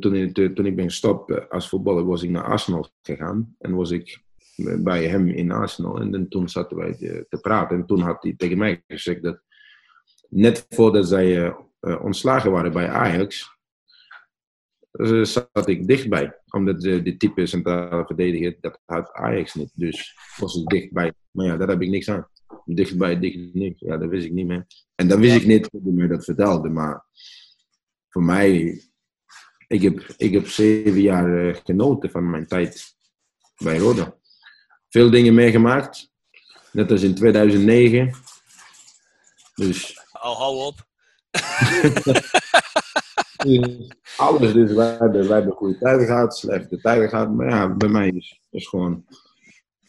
Toen, toen ik ben gestopt eh, als voetballer, was ik naar Arsenal gegaan. En was ik bij hem in Arsenal. En toen zaten wij te, te praten. En toen had hij tegen mij gezegd dat net voordat zij eh, eh, ontslagen waren bij Ajax, eh, zat ik dichtbij. Omdat de, type centrale verdediger, dat had Ajax niet. Dus was ik dichtbij. Maar ja, daar heb ik niks aan. Dichtbij, dicht niks. Ja, dat wist ik niet meer. En dat wist ik niet toen hij mij dat vertelde. Maar voor mij, ik heb, ik heb zeven jaar genoten van mijn tijd bij Roda. Veel dingen meegemaakt. Net als in 2009. Dus Al hou op. alles. Dus wij hebben, wij hebben goede tijden gehad, slechte tijden gehad. Maar ja, bij mij is, is gewoon...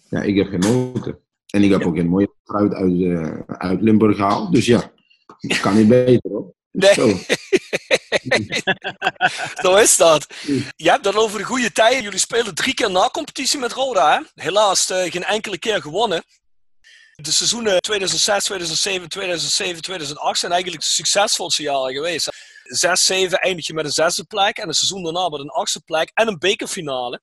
Ja, ik heb genoten. En ik heb ook een mooie fruit uit, eh, uit Limburg gehaald. Dus ja, het kan niet beter hoor. Nee. Zo. Zo is dat. Je hebt het over de goede tijden. Jullie spelen drie keer na competitie met Roda. Hè? Helaas eh, geen enkele keer gewonnen. De seizoenen 2006, 2007, 2007, 2008 zijn eigenlijk de succesvolste jaren geweest. 6-7 eindig je met een zesde plek en een seizoen daarna met een achtste plek en een bekerfinale.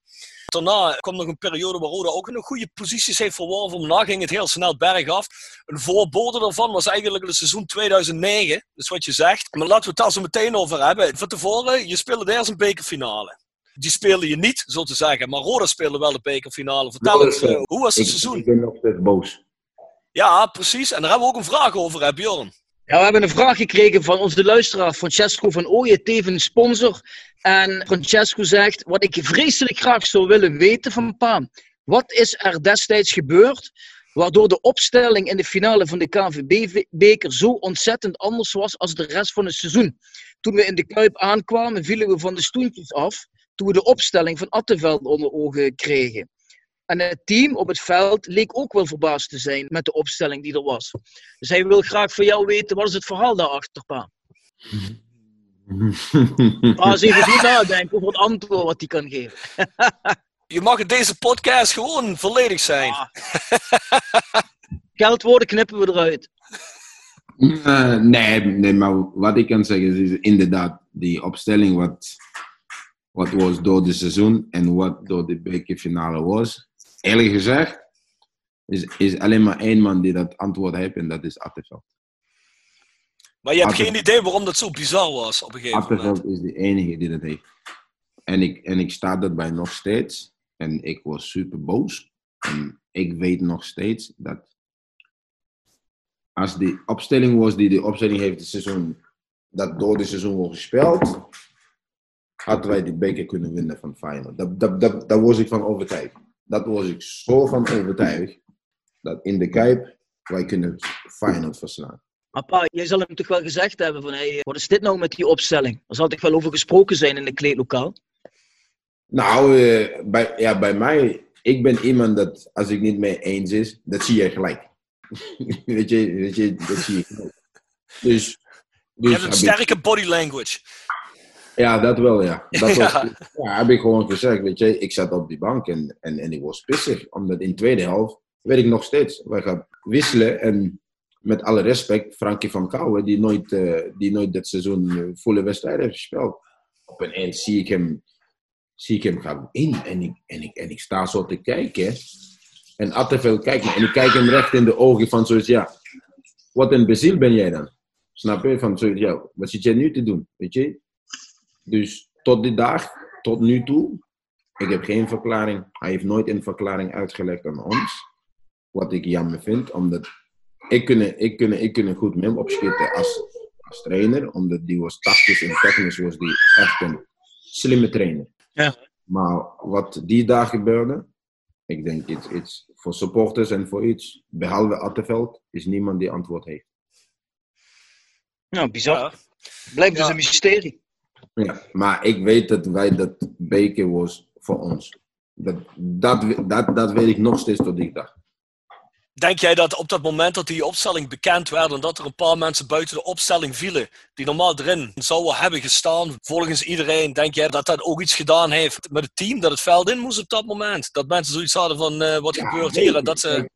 Daarna kwam nog een periode waar Roda ook nog goede posities heeft verworven. Daarna ging het heel snel bergaf. Een voorbode daarvan was eigenlijk het seizoen 2009. Dus wat je zegt. Maar laten we het daar zo meteen over hebben. Van tevoren, je speelde eerst een bekerfinale. Die speelde je niet, zo te zeggen. Maar Roda speelde wel de bekerfinale. Vertel Roda eens, eh, hoe was het Ik, seizoen? ik ben nog steeds boos. Ja, precies. En daar hebben we ook een vraag over, hè, Bjorn? We hebben een vraag gekregen van onze luisteraar Francesco van Ooyen, tevens sponsor. En Francesco zegt, wat ik vreselijk graag zou willen weten van Pa. Wat is er destijds gebeurd waardoor de opstelling in de finale van de KNVB-beker zo ontzettend anders was als de rest van het seizoen? Toen we in de Kuip aankwamen, vielen we van de stoeltjes af toen we de opstelling van Attenveld onder ogen kregen. En het team op het veld leek ook wel verbaasd te zijn met de opstelling die er was. Dus hij wil graag van jou weten, wat is het verhaal daarachter, pa? Pa, eens even goed nadenken over het antwoord wat hij kan geven. Je mag in deze podcast gewoon volledig zijn. Geldwoorden knippen we eruit. Eh, nee, nee, maar wat ik kan zeggen is, is inderdaad die opstelling wat, wat was door het seizoen en wat door de bekerfinale was. Eerlijk gezegd, is, is alleen maar één man die dat antwoord heeft en dat is Atteveld. Maar je hebt geen idee waarom dat zo bizar was op een gegeven moment. Atteveld is de enige die dat heeft. En ik, en ik sta daarbij nog steeds. En ik was super boos. En ik weet nog steeds dat als die opstelling was die de opstelling heeft het seizoen, dat door het seizoen wordt gespeeld, hadden wij die beker kunnen winnen van Feyenoord. Dat, dat, dat, daar was ik van overtuigd. Dat was ik zo van overtuigd. Dat in de Kuip wij kunnen Feyenoord verslaan. Maar pa, jij zal hem toch wel gezegd hebben van, hey, wat is dit nou met die opstelling? Er zal toch wel over gesproken zijn in het kleedlokaal? Nou, eh, bij, ja, bij mij, ik ben iemand dat als ik niet mee eens is, dat zie je gelijk. weet, je, weet je, dat zie je gelijk. Dus, Je dus hebt een sterke body language. Ja, dat wel, ja. Dat was, Ja. ja. heb ik gewoon gezegd, weet je. Ik zat op die bank en, en, en ik was pissig. Omdat in de tweede helft, weet ik nog steeds, wij gaan wisselen. En met alle respect, Frankie van Kouwen, die nooit, eh, die nooit dit seizoen eh, volle wedstrijden heeft gespeeld. Op een eind zie ik hem, zie ik hem gaan in en ik, en, ik, en ik sta zo te kijken. En Atteveld kijkt me en ik kijk hem recht in de ogen van zoiets, ja, wat een beziel ben jij dan? Snap je? Van zoiets, ja, wat zit jij nu te doen? Weet je? Dus tot die dag, tot nu toe, Ik heb geen verklaring. Hij heeft nooit een verklaring uitgelegd aan ons. Wat ik jammer vind, omdat ik kunnen, ik kunnen, ik kunnen goed met hem opschieten als, als trainer, omdat die was tactisch en technisch was die echt een slimme trainer. Ja. Maar wat die dag gebeurde, ik denk iets, iets voor supporters en voor iets, behalve Atteveld, is niemand die antwoord heeft. Nou, bizar. Blijft dus een mysterie. Ja, maar ik weet dat wij dat beker was voor ons. Dat, dat, dat, dat weet ik nog steeds tot die dag. Denk jij dat op dat moment dat die opstelling bekend werd en dat er een paar mensen buiten de opstelling vielen, die normaal erin zouden hebben gestaan, volgens iedereen, denk jij dat dat ook iets gedaan heeft met het team, dat het veld in moest op dat moment? Dat mensen zoiets hadden van, eh, wat Ja, gebeurt nee, hier? En dat ze...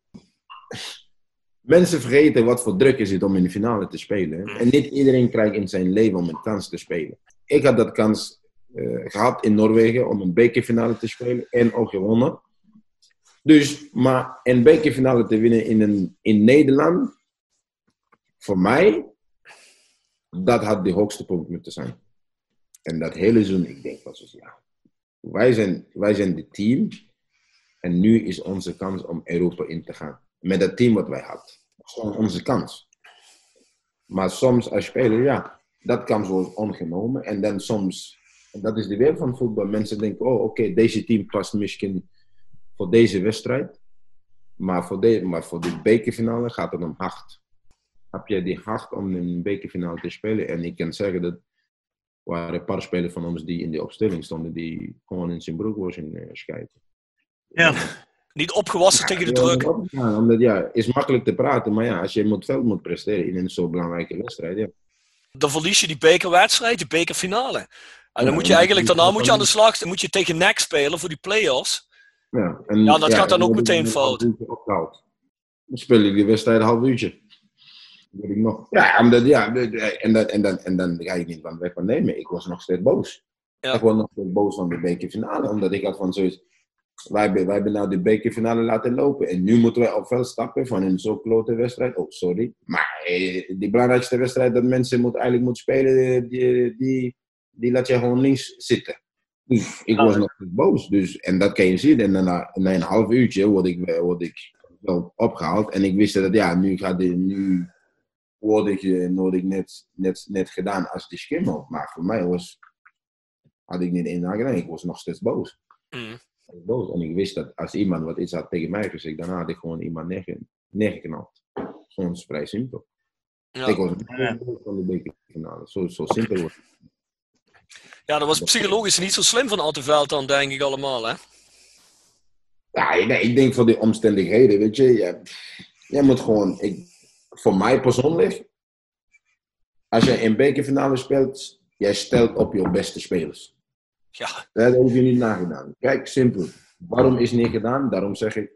Mensen vergeten wat voor druk is het om in de finale te spelen. En niet iedereen krijgt in zijn leven om een kans te spelen. Ik had dat kans eh, gehad in Noorwegen om een bekerfinale te spelen en ook gewonnen. Dus, maar een bekerfinale te winnen in, een, in Nederland, voor mij, dat had de hoogste punt moeten zijn. En dat hele seizoen, ik denk was dus, ja, wij zijn, wij zijn het team en nu is onze kans om Europa in te gaan. Met het team wat wij hadden. Dat onze kans. Maar soms als speler, ja, dat kans wordt ongenomen. En dan soms, en dat is de wereld van voetbal. Mensen denken, oh oké, deze team past misschien voor deze wedstrijd. Maar voor, de, maar voor de bekerfinale gaat het om hard. Heb je die hard om een bekerfinale te spelen? En ik kan zeggen dat er waren een paar spelers van ons die in de opstelling stonden, die gewoon in zijn broek was in uh, schijten. Ja. Niet opgewassen tegen de druk. Ja, omdat ja, is makkelijk te praten, maar ja, als je op het veld moet presteren in een zo belangrijke wedstrijd, ja. Dan verlies je die bekerwedstrijd, die bekerfinale. En dan moet je en- eigenlijk, daarna moet je aan de slag, dan moet je tegen NEC spelen voor die play-offs. Ja, en, Ja, dat gaat dan ook meteen een fout. Dan speel ik die wedstrijd een half uurtje. Weet ik nog. Ja, omdat, ja de- de- en, dan, en, dan, en dan ga ik niet van weg van nemen. Ik was nog steeds boos. Ja. Ik was nog steeds boos van de bekerfinale, omdat ik had van zoiets. Wij hebben, wij hebben nou de bekerfinale laten lopen. En nu moeten wij op veld stappen van een zo klote wedstrijd. Oh, sorry. Maar eh, die belangrijkste wedstrijd dat mensen moet, eigenlijk moeten spelen, eh, die, die, die laat je gewoon links zitten. Dus ik was nog steeds boos. Dus, en dat kan je zien. En na, na een half uurtje word ik, word ik wel opgehaald. En ik wist dat, ja, nu, gaat dit, nu word ik, eh, word ik net, net, net gedaan als die schimmel. Maar voor mij was, had ik niet één gedaan. Ik was nog steeds boos. Mm. Ik was boos. En ik wist dat als iemand wat iets had tegen mij gezegd, dan had ik gewoon iemand neerge- neergeknald. Gewoon vrij simpel. Ja. Ik was een boos van de bekerfinale. Zo, zo simpel was het. ja, dat was psychologisch niet zo slim van Atteveld dan, denk ik allemaal. Hè? Ja, nee, ik denk voor die omstandigheden, weet je. Ja, jij moet gewoon, ik, voor mij persoonlijk, als je een bekerfinale speelt, jij stelt op je beste spelers. Ja, Dat hoef je niet nagedaan. Kijk, simpel. Waarom is het niet gedaan? Daarom zeg ik,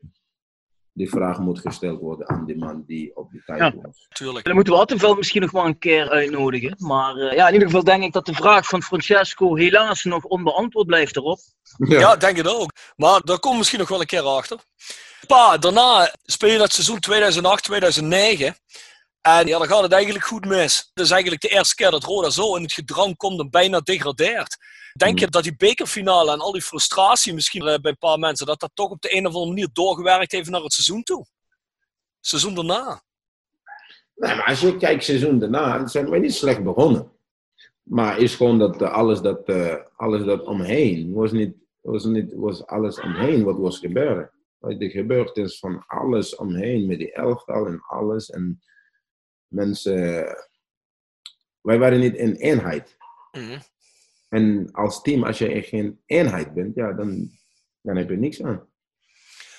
die vraag moet gesteld worden aan die man die op die tijd Ja. was. natuurlijk. Dan moeten we Attenveld misschien nog maar een keer uitnodigen. Maar eh, ja, in ieder geval denk ik dat de vraag van Francesco helaas nog onbeantwoord blijft erop. Ja, denk het ook. Maar daar komt misschien nog wel een keer achter. Pa, daarna speel je dat seizoen 2008, 2009. En ja, dan gaat het eigenlijk goed mis. Het is eigenlijk de eerste keer dat Roda zo in het gedrang komt en bijna degradeert. Denk je dat die bekerfinale en al die frustratie misschien eh, bij een paar mensen, dat dat toch op de een of andere manier doorgewerkt heeft naar het seizoen toe? Seizoen daarna. Nee, maar als je kijkt seizoen daarna, zijn we niet slecht begonnen. Maar is gewoon dat eh, alles dat, eh, alles dat omheen, was niet, was niet, was alles omheen wat was gebeuren. Weet je, gebeurd is van alles omheen, met die elftal en alles. En mensen, wij waren niet in eenheid. Mhm. En als team, als je geen eenheid bent, ja, dan, dan heb je niks aan.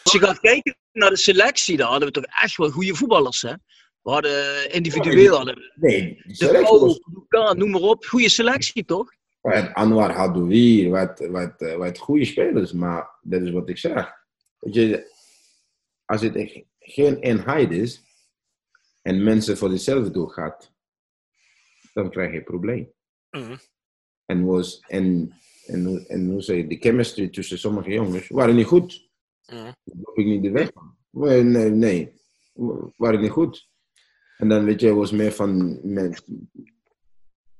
Als je gaat kijken naar de selectie, dan hadden we toch echt wel goede voetballers. Hè? We hadden eh, individueel, hadden we Nee, de noem maar op. Goede selectie toch? Wat Anwar Hadoui, wat, wat, eh, wat goede spelers, maar dat is wat ik zeg. Weet je, als het echt geen eenheid is en mensen voor hetzelfde doel gaat, dan krijg je een probleem. Mhm. En, was, en, en, en hoe zeg je, de chemistry tussen sommige jongens waren niet goed. Daar loop ik niet de weg van. Nee, nee, nee, waren niet goed. En dan weet je, was meer van, men,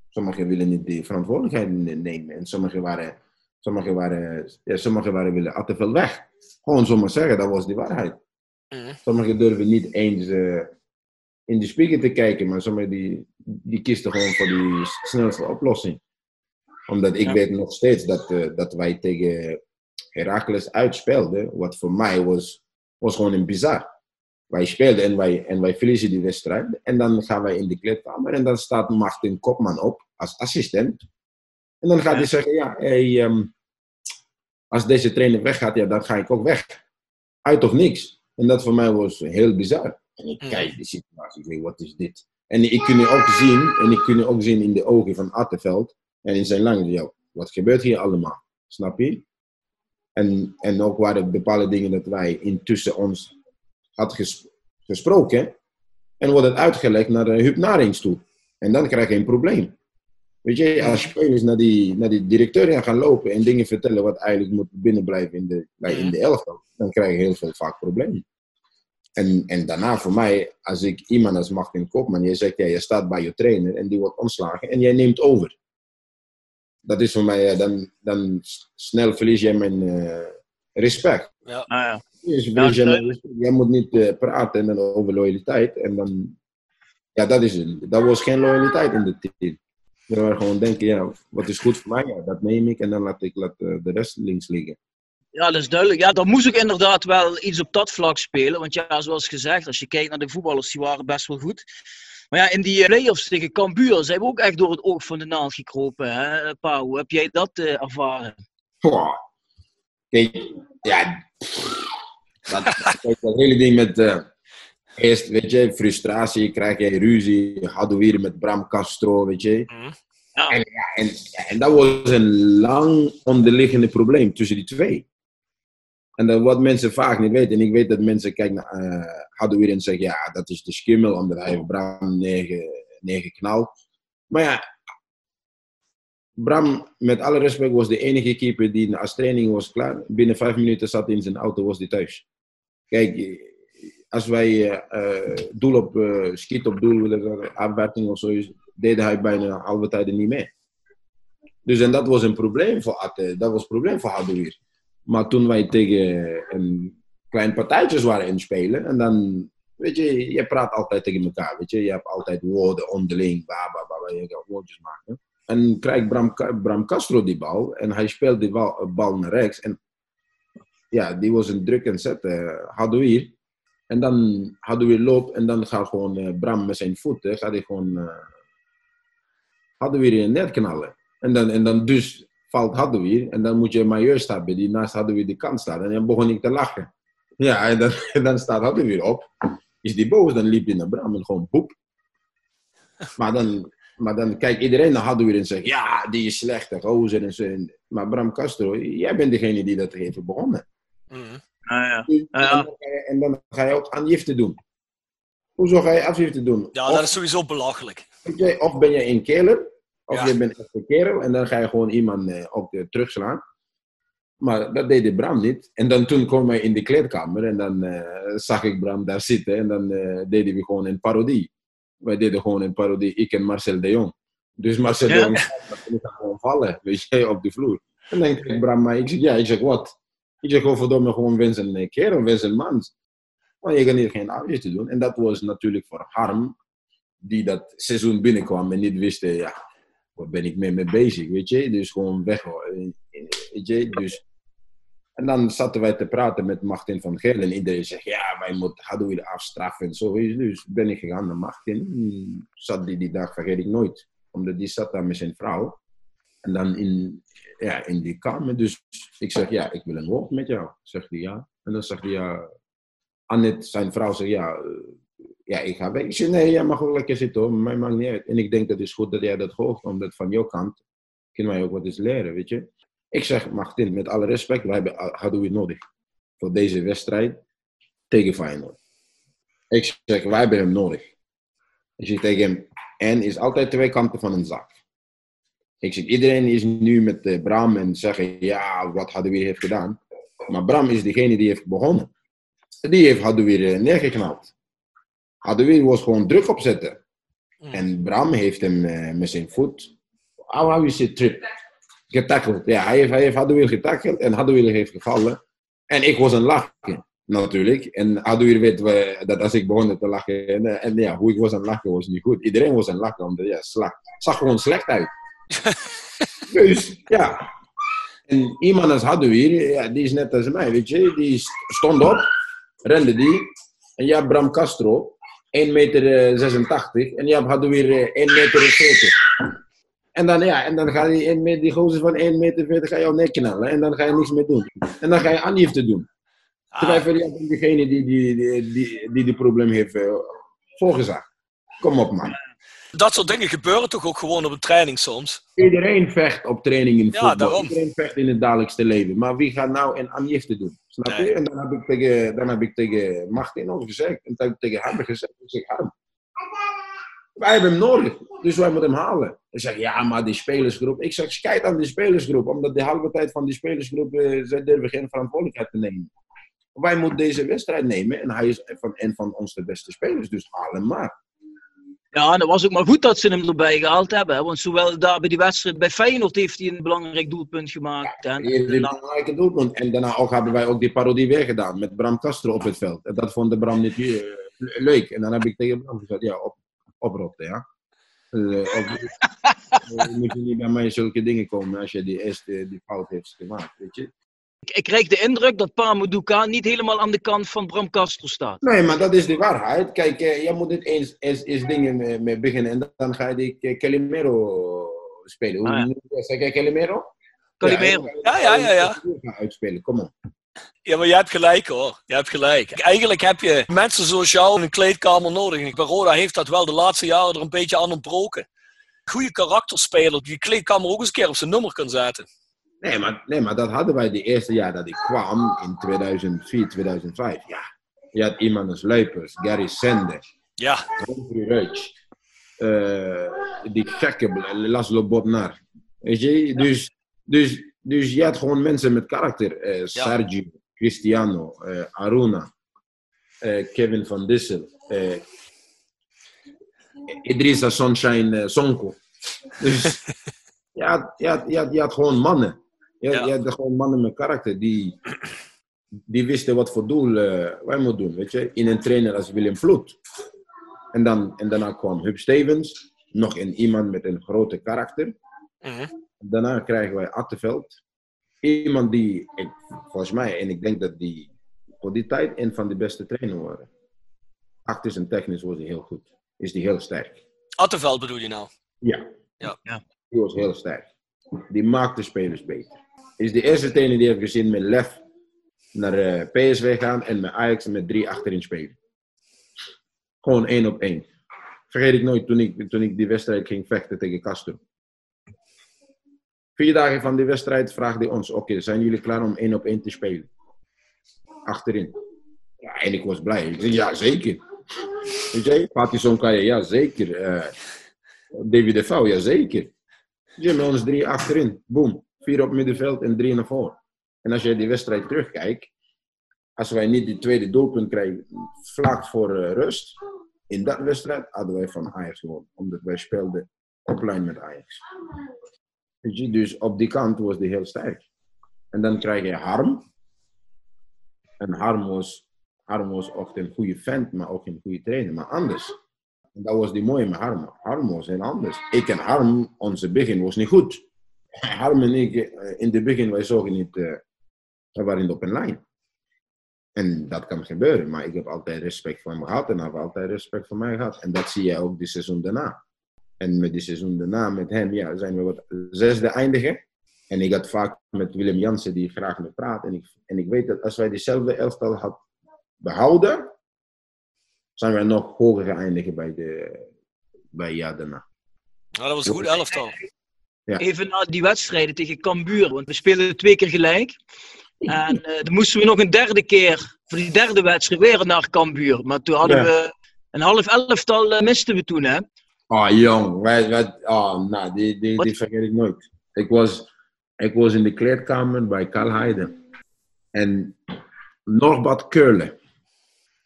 sommigen willen niet die verantwoordelijkheid nemen. En sommigen waren Sommigen waren, ja, sommigen waren willen Attenveld weg. Gewoon zomaar zeggen, dat was die waarheid. Sommigen durven niet eens eh, in de spiegel te kijken, maar sommigen die, die kisten gewoon voor die snelste oplossing. Omdat ik Ja. weet nog steeds dat, eh, dat wij tegen Heracles uitspeelden, wat voor mij was, was gewoon een bizar. Wij speelden en wij, en wij verliezen die wedstrijd. En dan gaan wij in de kleedkamer en dan staat Martin Kopman op als assistent. En dan gaat hij zeggen, ja, hey, ehm, als deze trainer weggaat, ja, dan ga ik ook weg. Uit of niks. En dat voor mij was heel bizar. En ik Mhm. kijk die situatie, ik denk, wat is dit? En ik kun ook zien, en ik kun ook zien in de ogen van Attenveld en in zijn langs, ja, wat gebeurt hier allemaal? Snap je? En, en ook waren bepaalde dingen dat wij intussen ons hadden ges- gesproken. En wordt het uitgelegd naar de Huub toe. En dan krijg je een probleem. Weet je, als spelers naar die, naar die directeur gaan lopen en dingen vertellen wat eigenlijk moet binnenblijven in de, bij- in de elftal, dan krijg je heel veel vaak problemen. En, en daarna voor mij, als ik iemand als Martin Kopman, je zegt, ja, je staat bij je trainer en die wordt ontslagen en jij neemt over. Dat is voor mij, eh, dan, dan snel verlies jij mijn eh, respect. Ja. Ah, ja. Dus Ja, verlies jij moet niet eh, praten en over loyaliteit. En dan, ja, dat is het. Dat was geen loyaliteit in het team. We waren gewoon denken, ja, wat is goed voor mij, ja, dat neem ik en dan laat ik laat, de rest links liggen. Ja, dat is duidelijk. Ja, dan moest ik inderdaad wel iets op dat vlak spelen. Want ja, zoals gezegd, als je kijkt naar de voetballers, die waren best wel goed. Maar ja, in die eh, play-offs tegen Cambuur zijn we ook echt door het oog van de naald gekropen. Hè, Pauw? Hoe heb jij dat eh, ervaren? Kijk, ja. Dat, hele ding met. eh, eerst, weet je, frustratie, krijg je ruzie. Hadden we hier met Bram Castro, weet je. Mhm. Ja. En, en, en dat was een lang onderliggende probleem tussen die twee. En dat wat mensen vaak niet weten. En ik weet dat mensen kijken naar eh hadden weer en zeggen: ja, dat is de skimmel, omdat hij Bram negen, negen knalt. Maar ja, Bram, met alle respect, was de enige keeper die als training was klaar. Binnen vijf minuten zat hij in zijn auto, was hij thuis. Kijk, eh, als wij eh, eh, doel op, eh, schiet op doel, afwerking of zoiets, deed hij bijna halve tijden niet mee. Dus en dat was een probleem voor Atte, dat was een probleem voor Hadouir. Maar toen wij tegen een klein partijtjes waren in spelen, en dan, weet je, je praat altijd tegen elkaar, weet je, je hebt altijd woorden onderling, ba, ba, je kan woordjes maken. En krijgt Bram, Bram Castro die bal, en hij speelt die bal, bal naar rechts, en ja, die was een druk en zet, uh, Hadouir. En dan Hadouir loopt, en dan gaat gewoon eh, Bram met zijn voeten, gaat hij gewoon eh Hadouir in het net knallen. En dan, en dan dus valt Hadouir, en dan moet je Majeurs hebben, die naast Hadouir de kant staat. En dan begon ik te lachen. Ja, en dan, en dan staat Hadouir op, is die boos, dan liep hij naar Bram en gewoon poep. Maar dan, maar dan kijkt iedereen naar Hadouir en zegt, ja, die is slecht, en gozer en zo. En- Maar Bram Castro, jij bent degene die dat heeft begonnen. Mhm. Ah, ja. En, Ja. dan ga je, en dan ga je ook aangifte doen. Hoezo ga je afgifte doen? Ja, Of- dat is sowieso belachelijk. Of ben je een keler, of Ja. je bent echt een kerel en dan ga je gewoon iemand eh, ook eh, terugslaan. Maar dat deed de Bram niet. En dan toen kwam hij in de kleedkamer en dan eh, zag ik Bram daar zitten en dan eh, deden we gewoon een parodie. Wij deden gewoon een parodie, ik en Marcel de Jong. Dus Marcel de. Jong gewoon vallen, weet je, op de vloer. En dan denk ik Bram, maar ik zeg, ja, ik zeg, wat? Ik zeg, verdomme, gewoon wens een eh, kerel, wens een man. Maar je kan hier geen afgifte doen. En dat was natuurlijk voor Harm, die dat seizoen binnenkwam en niet wist, ja, ben ik mee, mee bezig, weet je. Dus gewoon weg, weet je. Dus, en dan zaten wij te praten met Martin van Geel en iedereen zegt, ja, wij moeten Hadouir afstraffen en zo. Dus ben ik gegaan naar Martin. Zat die die dag, vergeet ik nooit. Omdat die zat daar met zijn vrouw. En dan in, ja, in die kamer. Dus ik zeg, ja, ik wil een woord met jou. Zegt hij, ja. En dan zegt hij, ja, Annette, zijn vrouw, zegt, ja, ja, ik ga weg. Ik zeg, nee, jij mag wel lekker zitten hoor, mij maakt niet uit. En ik denk dat is goed dat jij dat hoort, omdat van jouw kant kunnen wij ook wat eens leren, weet je. Ik zeg, Martin, met alle respect, wij hebben Hadouir nodig. Voor deze wedstrijd tegen Feyenoord. Ik zeg, wij hebben hem nodig. Ik zeg tegen hem, en is altijd twee kanten van een zak. Ik zeg, iedereen is nu met eh, Bram en zeggen, ja, wat Hadouir heeft gedaan. Maar Bram is degene die heeft begonnen. Die heeft Hadouir eh, neergeknald. Hadouir was gewoon druk opzetten. En Bram heeft hem eh, met zijn voet. How trip? Getackeld. Ja, hij heeft, hij heeft getackeld en Hadouier heeft gevallen. En ik was een lachen, natuurlijk. En Hadouier weet we, dat als ik begon te lachen, en, en ja, hoe ik was aan het lachen was niet goed. Iedereen was aan het lachen, omdat ja, slag, zag gewoon slecht uit. dus ja, en iemand als Hadouier, ja, die is net als mij, weet je. Die stond op, rende die. En hebt Bram Castro, 1 meter 86. En je hebt Hadouier 1 meter 40. En dan, ja, en dan ga je in met die gozer van 1 meter 40 ga je al nekknallen. En dan ga je niks meer doen. En dan ga je aangifte doen. Terwijl voor jou bent degene die die, die, die, die, die probleem heeft uh, voorgezegd. Kom op, man. Dat soort dingen gebeuren toch ook gewoon op een training soms? Iedereen vecht op training in voetbal. Ja, daarom. Iedereen vecht in het dagelijkste leven. Maar wie gaat nou een aangifte doen? Snap je? En dan heb ik tegen, dan heb ik tegen Martin gezegd. En heb ik tegen hem gezegd. Ik zeg, Harm, wij hebben hem nodig. Dus wij moeten hem halen. Hij zegt, ja, maar die spelersgroep. Ik zeg, kijk aan die spelersgroep. Omdat de halve tijd van die spelersgroep, eh, zij durven geen verantwoordelijkheid te nemen. Wij moeten deze wedstrijd nemen. En hij is van, een van onze beste spelers. Dus haal hem maar. Ja, en dat was ook maar goed dat ze hem erbij gehaald hebben. Hè? Want zowel daar bij die wedstrijd bij Feyenoord heeft hij een belangrijk doelpunt gemaakt. En, Die, die belangrijke doelpunt. En daarna ook hebben wij ook die parodie weer gedaan. Met Bram Castro op het veld. En dat vond de Bram niet eh, leuk. En dan heb ik tegen Bram gezegd, ja, op, oprotten, ja. Op, eh, moet je niet bij mij zulke dingen komen als je die eerste die fout heeft gemaakt, weet je. Ik, ik krijg de indruk dat Pamuduka niet helemaal aan de kant van Bram Castro staat. Nee, maar dat is de waarheid. Kijk, eh, je moet het eens, eens, eens dingen mee, mee beginnen. En dan, ga je die Ke- Calimero spelen. Hoe Ah, ja. noem je dat? Zeg jij Calimero? Calimero. Ja, ja, ja, ja. Uitspelen, kom op. Ja, maar je hebt gelijk hoor. Je hebt gelijk. Eigenlijk heb je mensen zoals jou in een kleedkamer nodig. En Roda heeft dat wel de laatste jaren er een beetje aan ontbroken. Goede karakterspeler die kleedkamer ook eens een keer op zijn nummer kan zetten. Nee maar, nee, maar dat hadden wij de eerste jaar dat ik kwam, in 2004, 2005. Ja, je had iemand als Luipers, Gary Sende, Ja, Humphrey Ruich, eh, die gekke Laszlo Bodnar. Weet je, dus, dus, dus je had gewoon mensen met karakter. eh, Sergio, Cristiano, eh, Aruna, Kevin van Dissel, Idrissa Sunshine Sonko. Dus je had, je, had, je, had, je had gewoon mannen. Je, Ja. je had gewoon mannen met karakter die, die wisten wat voor doel eh, wij moeten doen. Weet je? In een trainer als Willem Vloed. En, dan, en daarna kwam Hub Stevens, nog een iemand met een grote karakter. Mhm. Daarna krijgen wij Atteveld. Iemand die, ik, volgens mij, en ik denk dat die voor die tijd een van de beste trainers waren. Tactisch en technisch was hij heel goed. Is die heel sterk. Atteveld bedoel je nou? Ja. Ja. Ja. Die was heel sterk. Die maakt de spelers beter. Is de eerste trainer die heeft gezien met lef naar eh, PSV gaan en met Ajax met drie achterin spelen. Gewoon één op één. Vergeet ik nooit toen ik, toen ik die wedstrijd ging vechten tegen Castro. Vier dagen van die wedstrijd vraagde hij ons: Oké, zijn jullie klaar om één op één te spelen? Achterin. Ja, en ik was blij. Ik zei: Ja, zeker. Weet je, Fatih Sonkaye, ja, zeker. Eh, David de Vouw, ja, zeker. Je met ons drie achterin. Boom. Vier op middenveld en drie naar voren. En als je die wedstrijd terugkijkt, als wij niet die tweede doelpunt krijgen vlak voor eh, rust, in dat wedstrijd hadden wij van Ajax gewonnen. Omdat wij speelden op lijn met Ajax. Weet je, dus op die kant was die heel sterk. En dan krijg je Harm. En Harm was, Harm was ook een goede vent, maar ook een goede trainer. Maar anders. En dat was die mooie met Harm. Harm was heel anders. Ik en Harm, onze begin was niet goed. Harm en ik, eh, in het begin, wij zogen niet, eh, we waren op een lijn. En dat kan gebeuren, maar ik heb altijd respect voor hem gehad en hij heeft altijd respect voor mij gehad. En dat zie je ook de seizoen daarna. En met die seizoen daarna met hem, ja, zijn we wat zesde eindigen. En ik had vaak met Willem Jansen die graag met praat. En ik, en ik weet dat als wij dezelfde elftal had behouden, zijn wij nog hoger geëindigd bij, de, bij jaar daarna. Nou, dat was een goed elftal. Ja. Even na die wedstrijden tegen Cambuur, want we speelden twee keer gelijk. En eh, dan moesten we nog een derde keer, voor die derde wedstrijd, weer naar Cambuur. Maar toen hadden Ja. we een half elftal, eh, misten we toen, hè? Oh, jong. Wij, wij, oh, nou, die, die, Wat? die vergeet ik nooit. Ik was, ik was in de kleedkamer bij Karl Heiden. En Norbert Keulen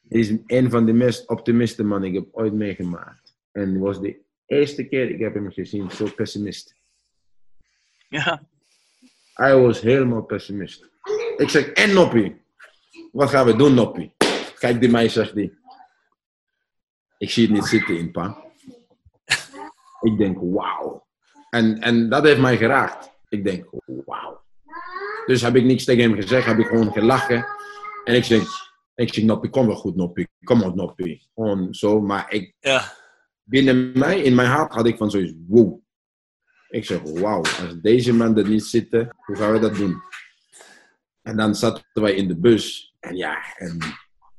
is een van de meest optimiste mannen die ik heb ooit meegemaakt. En was de eerste keer ik heb hem gezien zo pessimist. Ja. Hij was helemaal pessimist. Ik zeg, en Noppie? Wat gaan we doen, Noppie? Kijk die mij, zegt hij. Ik zie het niet zitten in pa. Ik denk, wauw. En, en dat heeft mij geraakt. Ik denk, wauw. Dus heb ik niks tegen hem gezegd, heb ik gewoon gelachen. En ik zeg, ik zeg Noppie, kom wel goed, Noppie. Kom op, Noppie. Gewoon zo. Maar ik, Ja. binnen mij, in mijn hart, had ik van zoiets, wow. Ik zeg, wauw, als deze man er niet zitten, hoe gaan we dat doen? En dan zaten wij in de bus. En ja, en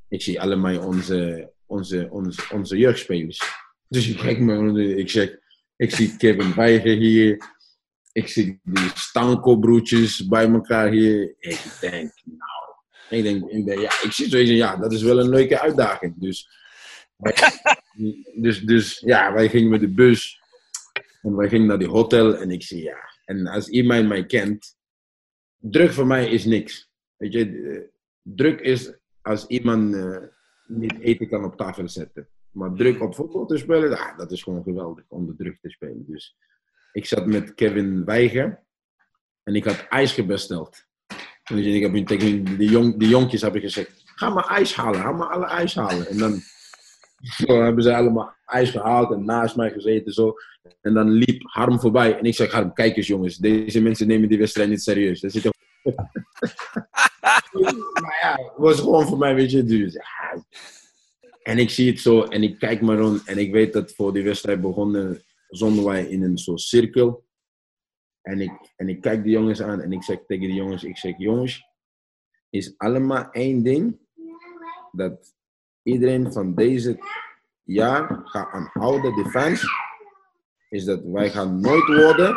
ik zie allemaal onze, onze, onze, onze jeugdspelers. Dus ik kijk me, ik zeg, ik zie Kevin Weiger hier. Ik zie die Stanko-broertjes bij elkaar hier. Ik denk, nou, ik denk, ik denk, ja, ik zie zoiets, ja, dat is wel een leuke uitdaging. Dus, dus, dus ja, wij gingen met de bus. En wij gingen naar die hotel en ik zie, ja. En als iemand mij kent, druk voor mij is niks. Weet je, eh, druk is als iemand eh, niet eten kan op tafel zetten. Maar druk op voetbal te spelen, ja, dat is gewoon geweldig om de druk te spelen. Dus ik zat met Kevin Weiger en ik had ijs besteld. Dus ik heb tegen die, jong, die jonkjes heb ik gezegd, ga maar ijs halen, ga maar alle ijs halen. En dan zo hebben ze allemaal ijs gehaald en naast mij gezeten zo. En dan liep Harm voorbij. En ik zeg, Harm, kijk eens jongens, deze mensen nemen die wedstrijd niet serieus. Dat zit er... maar ja, het was gewoon voor mij, weet je, dus ja. En ik zie het zo en ik kijk maar rond en ik weet dat voor die wedstrijd begonnen, zonden wij in een soort cirkel. En ik, en ik kijk de jongens aan en ik zeg tegen de jongens, ik zeg, jongens, is allemaal één ding, dat iedereen van deze jaar gaat aanhouden, de fans, is dat wij gaan nooit worden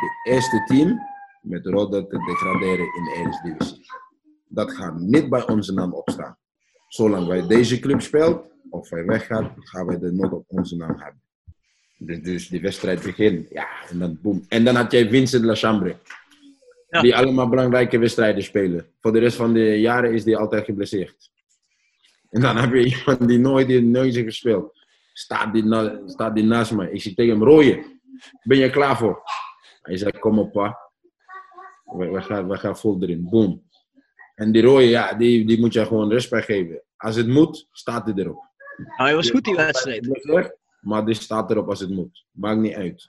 de eerste team met Roda te degraderen in de eerste divisie. Dat gaat niet bij onze naam opstaan. Zolang wij deze club speelt, of wij weggaan, gaan wij er nog op onze naam hebben. Dus, dus die wedstrijd begint, ja, en dan boem. En dan had jij Vincent Lachambre. Ja. Die allemaal belangrijke wedstrijden spelen. Voor de rest van de jaren is die altijd geblesseerd. En dan heb je iemand die nooit in neuzen gespeeld. Staat die, na, staat die naast mij. Ik zie tegen hem, rooien. Ben je klaar voor? Hij zei, kom op pa. We, we, gaan, we gaan vol erin. Boom. En die rode, ja, die, die moet je gewoon respect geven. Als het moet, staat hij erop. Nou, hij was goed die wedstrijd. Maar die staat erop als het moet. Maakt niet uit.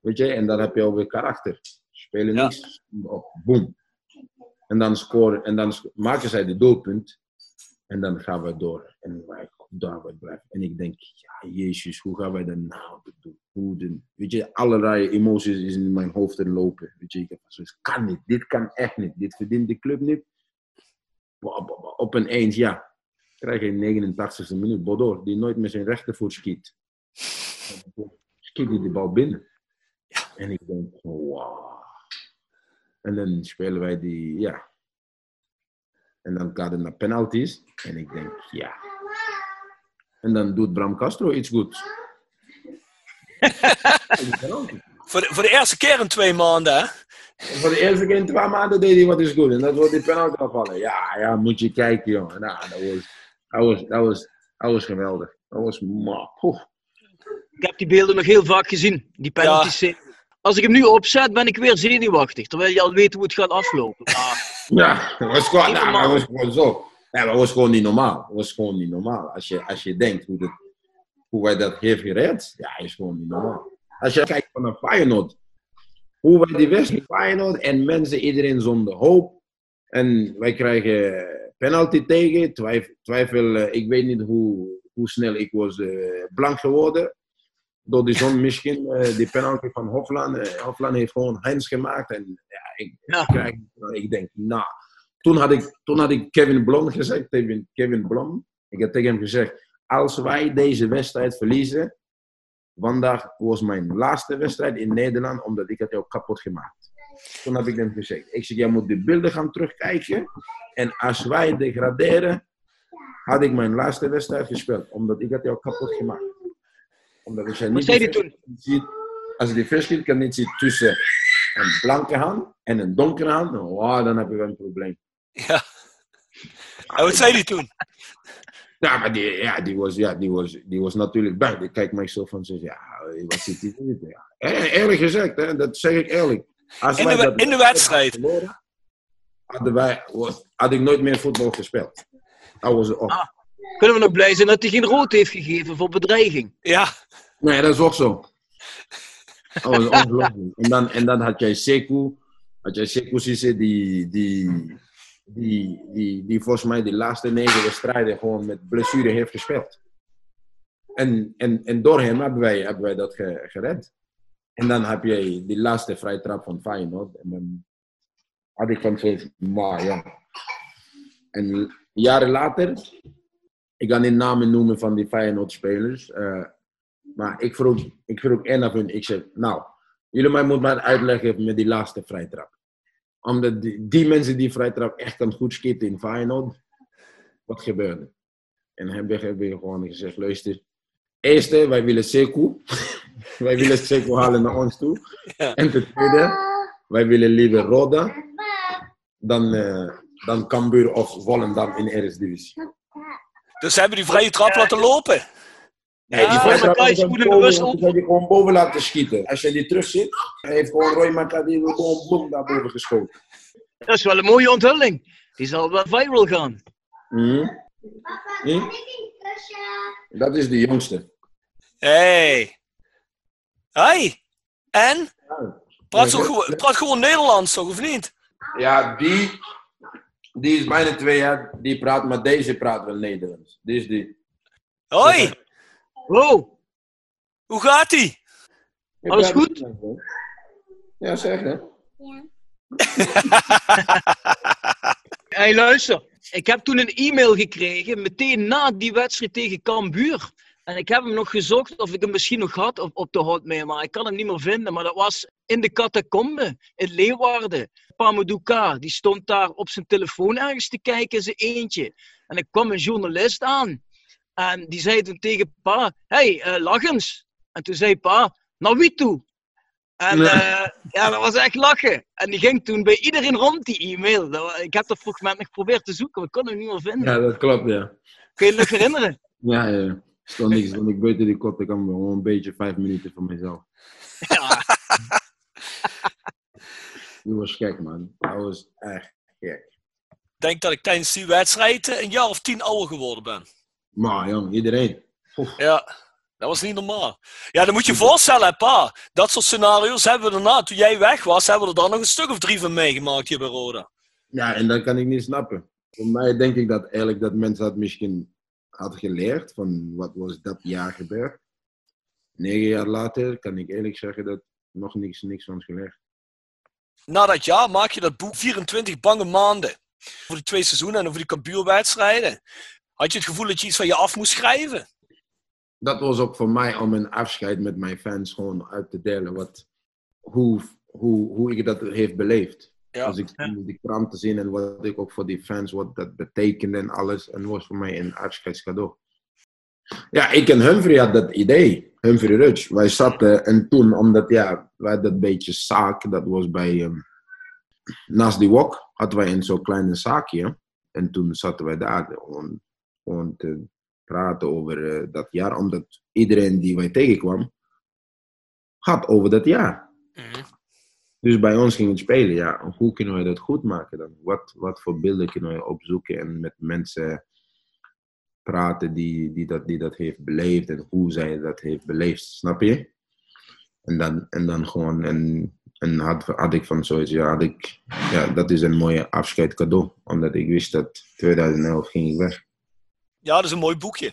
Weet je, en dan heb je alweer karakter. Spelen Ja. niks op. Boom. En dan scoren. En dan maken zij de doelpunt. En dan gaan we door. En wij daar wij blijven. En ik denk, ja, Jezus, hoe gaan wij dat nou doen? Hoe de, weet je, allerlei emoties is in mijn hoofd te lopen. Weet je, ik heb zoiets, kan niet. Dit kan echt niet. Dit verdient de club niet. Op, een eens, ja. Krijg je in 89e minuut Bodor, die nooit met zijn rechtervoet schiet. Schiet hij de bal binnen. En ik denk, wow. En dan spelen wij die, ja. En dan gaat het naar penalties. En ik denk, ja. En dan doet Bram Castro iets goeds. Voor de, voor de eerste keer in twee maanden, hè? En voor de eerste keer in twee maanden deed hij wat is goed. En dat wordt die penalty afvallen. Ja, ja, moet je kijken, jongen. Nou, dat was, dat was, dat was, dat was geweldig. Dat was, maar. Ik heb die beelden nog heel vaak gezien, die penalties. Als ik hem nu opzet, ben ik weer zenuwachtig. Terwijl je al weet hoe het gaat aflopen. Maar Ja, dat was gewoon, nou, dat was gewoon zo. Ja, dat was gewoon niet normaal. Dat was gewoon niet normaal. Als je, als je denkt hoe, dat, hoe wij dat heeft gered, ja, is gewoon niet normaal. Als je kijkt van een Feyenoord, hoe wij die wedstrijd Feyenoord en mensen, iedereen zonder hoop. En wij krijgen penalty tegen, twijfel, twijfel eh, ik weet niet hoe, hoe snel ik was eh, blank geworden. Door die zon misschien, eh, die penalty van Hofland. Eh, Hofland heeft gewoon hands gemaakt. En ja, ik, Ja. ik krijg, ik denk, nou. Toen had ik, toen had ik Kevin Blom gezegd, Kevin, Kevin Blom. Ik heb tegen hem gezegd, als wij deze wedstrijd verliezen, vandaag was mijn laatste wedstrijd in Nederland, omdat ik het jou kapot gemaakt. Toen heb ik hem gezegd, ik zeg, jij moet de beelden gaan terugkijken. En als wij degraderen, had ik mijn laatste wedstrijd gespeeld, omdat ik het jou kapot gemaakt. Omdat ik zei, wat niet zei hij die toen? ziet, als je die verschil kan niet zien tussen een blanke hand en een donkere hand, oh, dan heb je wel een probleem. Ja. En wat zei hij toen? Ja, maar die, ja, die, was, ja, die, was, die was natuurlijk bang. Die kijkt mij zo van, zo, ja, wat zit hier te doen? Ja. Eh, Eerlijk gezegd, hè, dat zeg ik eerlijk. Als In de, dat in de wedstrijd. hadden wij, had ik nooit meer voetbal gespeeld. Dat was op. Ah. Kunnen we nog blij zijn dat hij geen rood heeft gegeven voor bedreiging? Ja, Nee, dat is ook zo. Dat was ongelooflijk. En dan, en dan had jij Sekou. Had jij Sekou Cisse, die, die, die, die, die volgens mij de laatste negen wedstrijden gewoon met blessure heeft gespeeld. En, en, en door hem hebben wij, hebben wij dat ge- gered. En dan heb je die laatste vrije trap van Feyenoord. En dan had ik van zoiets, maar ja. En jaren later, ik ga niet namen noemen van die Feyenoord-spelers. eh, maar ik vroeg, ik vroeg één van hun, ik zei, nou, jullie mij moeten maar uitleggen met die laatste vrije trap. Omdat die, die mensen die vrije trap echt kan goed schieten in Feyenoord, wat gebeurde? En heb ik, heb ik gewoon gezegd, luister, eerste, wij willen Sekou. wij willen Sekou halen naar ons toe. Ja. En ten tweede, wij willen liever Roda dan, eh dan Cambuur of Volendam in de eerste divisie. Dus ze hebben die vrije trap laten lopen. Nee, die vrije trap bewust op. die had hij gewoon boven laten schieten. Als je die terug ziet, hij heeft gewoon Roy Mackay die gewoon boom daarboven geschoten. Dat is wel een mooie onthulling. Die zal wel viral gaan. Mhm. Hm? Dat is de jongste. Hey. Hey. En? Praat, zo gewoon- praat gewoon Nederlands toch, of niet? Ja, die, die is bijna twee jaar, die praat, maar deze praat wel Nederlands. Die is die. Hoi, Wow, hoe gaat ie? Je Alles goed? Ja, zeg hè. hey luister. Ik heb toen een e-mail gekregen, meteen na die wedstrijd tegen Cambuur. En ik heb hem nog gezocht of ik hem misschien nog had op, op de hotmail, maar ik kan hem niet meer vinden. Maar dat was in de catacombe in Leeuwarden. Pamadouka, die stond daar op zijn telefoon ergens te kijken, in zijn eentje. En er kwam een journalist aan. En die zei toen tegen pa, hey, eh, lach eens. En toen zei pa, naar wie toe? En Nee. eh, ja, dat was echt lachen. En die ging toen bij iedereen rond, die e-mail. Dat Ik heb dat fragment nog geprobeerd te zoeken, maar ik kon hem niet meer vinden. Ja, dat klopt, ja. Kun je je nog herinneren? Ja, ja. Stond niks, stond ik buiten die kot, ik kan gewoon een beetje vijf minuten voor mezelf. Ja. Dat was gek, man. Dat was echt gek. Ik denk dat ik tijdens die wedstrijd eh, een jaar of tien ouder geworden ben. Maar jong, iedereen. Oef. Ja, dat was niet normaal. Ja, dan moet je je voorstellen, hè, pa. Dat soort scenario's hebben we daarna, toen jij weg was, hebben we er dan nog een stuk of drie van meegemaakt hier bij Roda. Ja, en dat kan ik niet snappen. Voor mij denk ik dat eigenlijk dat mensen dat misschien hadden geleerd van wat was dat jaar gebeurd. Negen jaar later kan ik eerlijk zeggen dat nog niks, niks van is geleerd. Na dat jaar maak je dat boek 24 bange maanden. Voor die twee seizoenen en over die kampioenwedstrijden. Had je het gevoel dat je iets van je af moest schrijven? Dat was ook voor mij om een afscheid met mijn fans gewoon uit te delen. Wat, hoe, hoe, hoe ik dat heeft beleefd. Ja. Als ik de kranten zie en wat ik ook voor die fans, wat dat betekende en alles. En was voor mij een afscheidscadeau. Ja, ik en Humphrey had dat idee. Humphrey Rudge. Wij zaten en toen, omdat ja, wij dat beetje zaak, dat was bij, ehm, naast die wok, hadden wij een zo'n kleine zaakje. En toen zaten wij daar gewoon, gewoon te praten over eh, dat jaar. Omdat iedereen die wij tegenkwam, had over dat jaar. Dus bij ons ging het spelen, ja, hoe kunnen we dat goed maken dan? Wat, wat voor beelden kunnen we opzoeken en met mensen praten die, die, dat, die dat heeft beleefd en hoe zij dat heeft beleefd, snap je? En dan, en dan gewoon, en, en had, had ik van zoiets, ja, had ik, ja, dat is een mooie afscheid cadeau, omdat ik wist dat 2011 ging ik weg. Ja, dat is een mooi boekje.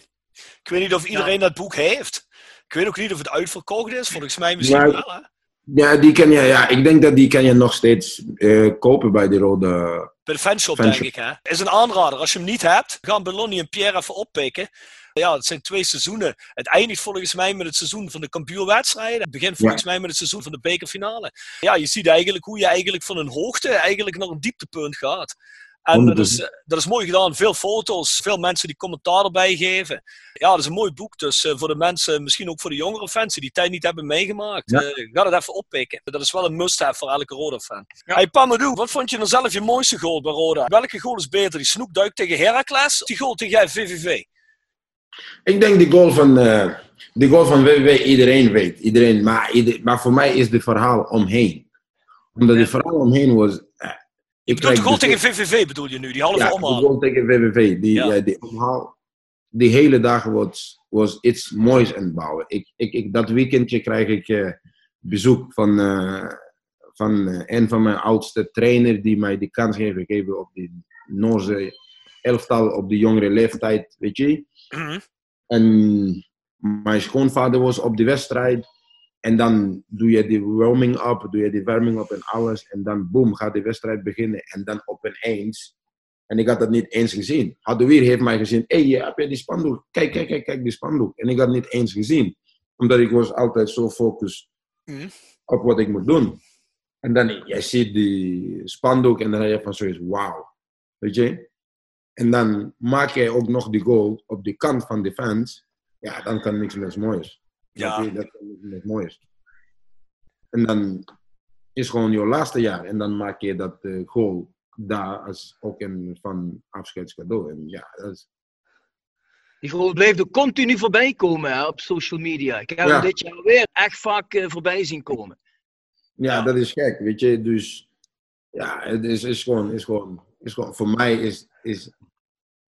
Ik weet niet of iedereen dat boek heeft. Ik weet ook niet of het uitverkocht is. Volgens mij misschien Maar- wel. Hè? Ja, die kan je, ja, ik denk dat die kan je nog steeds eh, kopen bij de rode Bij de fanshop, Fanshop. denk ik. Hè? Is een aanrader. Als je hem niet hebt, gaan Belloni en Pierre even oppikken. Ja, het zijn twee seizoenen. Het eindigt volgens mij met het seizoen van de kampioenwedstrijden. Het begint volgens mij met het seizoen van de bekerfinale. Ja, je ziet eigenlijk hoe je eigenlijk van een hoogte eigenlijk naar een dieptepunt gaat. En dat is, eh, dat is mooi gedaan. Veel foto's, veel mensen die commentaar erbij geven. Ja, dat is een mooi boek. Dus eh, voor de mensen, misschien ook voor de jongere fans die die tijd niet hebben meegemaakt. Ja. eh, ga dat even oppikken. Dat is wel een must-have voor elke Roda-fan. Hey Pamadou, wat vond je nou zelf je mooiste goal bij Roda? Welke goal is beter? Die snoekduik tegen Heracles of die goal tegen VVV? Ik denk die goal van, eh die goal van WWW, iedereen weet. Iedereen, maar, ieder- maar voor mij is het verhaal omheen. Omdat die verhaal omheen was... eh, Je bedoelt de goal de- tegen VVV bedoel je nu, die halve Ja, de omhaal. goal tegen VVV. Die, Ja. ja. die omhaal. Die hele dag was, was iets moois aan het bouwen. Ik, ik, ik, dat weekendje krijg ik eh, bezoek van, eh, van eh, een van mijn oudste trainer die mij die kans heeft gegeven op die Noorse elftal op de jongere leeftijd, weet je. Mhm. En mijn schoonvader was op de wedstrijd. En dan doe je die warming up, doe je die warming up en alles. En dan boom, gaat de wedstrijd beginnen. En dan opeens. En ik had dat niet eens gezien. Hadouir heeft mij gezien. Hé, hey, heb je die spandoek? Kijk, kijk, kijk, kijk, die spandoek. En ik had het niet eens gezien. Omdat ik was altijd zo gefocust Mhm. op wat ik moet doen. En dan, jij ziet die spandoek en dan heb je van zoiets, wauw. Weet je? En dan maak jij ook nog die goal op de kant van de fans. Ja, dan kan niks meer moois. Ja. Dat kan niks meer moois. En dan is gewoon je laatste jaar. En dan maak je dat eh, goal daar als ook een van afscheidscadeau. En ja, dat is, Die goal blijft ook continu voorbij komen hè, op social media. Ik heb Ja. hem dit jaar weer echt vaak eh, voorbij zien komen. ja, Ja. dat is gek, weet je. Dus ja, het is, is gewoon, is gewoon, is gewoon, voor mij is, is,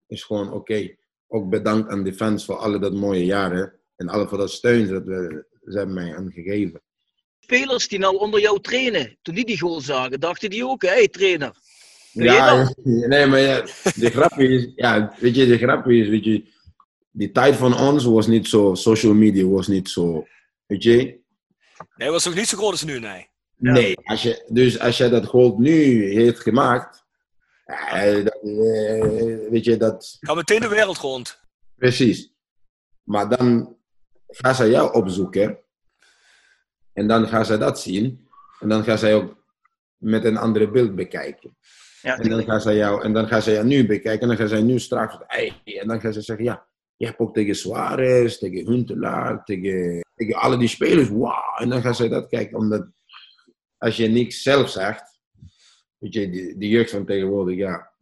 is gewoon oké. Ook bedankt aan de fans voor alle dat mooie jaren. En alle voor dat steun dat we, ze hebben mij aan gegeven. Spelers die nou onder jou trainen, toen die die goal zagen, dachten die ook, hé hey, trainer. Ja, nee, maar ja, de grap is, ja, weet je, de grap is, weet je, die tijd van ons was niet zo, social media was niet zo, weet je. Nee, dat was nog niet zo groot als nu, nee. Nee, als je, dus als je dat goal nu heeft gemaakt, eh, dat, eh, weet je, dat, Ga meteen de wereld rond. precies. Maar dan gaan ze jou opzoeken en dan gaan ze dat zien en dan gaan zij ook met een andere beeld bekijken. Ja, En dan gaan ze jou, en dan gaan ze jou nu bekijken. En dan gaan ze nu straks. En dan gaan ze zeggen: Ja, je hebt ook tegen Suarez, tegen Huntelaar, tegen, tegen alle die spelers. Wauw. En dan gaan ze dat kijken. Omdat als je niks zelf zegt, weet je, die, die jeugd van tegenwoordig, ja,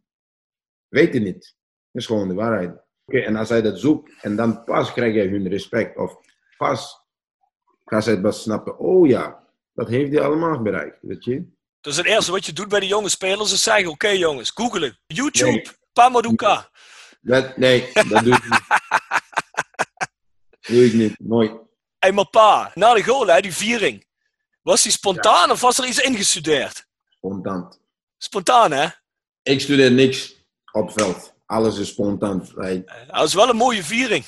weet je niet. Dat is gewoon de waarheid. Oké, en als zij dat zoekt, en dan pas krijg je hun respect. Of pas gaan zij het pas snappen: Oh ja, dat heeft hij allemaal bereikt. Weet je? Dus het eerste wat je doet bij de jonge spelers is zeggen: Oké jongens, googelen. YouTube, Nee. Pamaduka. Dat, nee, dat doe ik niet. doe ik niet, nooit. Hey, maar pa, na de goal, hè, die viering. Was die spontaan of was er iets ingestudeerd? Spontaan. Spontaan, hè? Ik studeer niks op veld. Alles is spontaan. Hey, Dat is wel een mooie viering.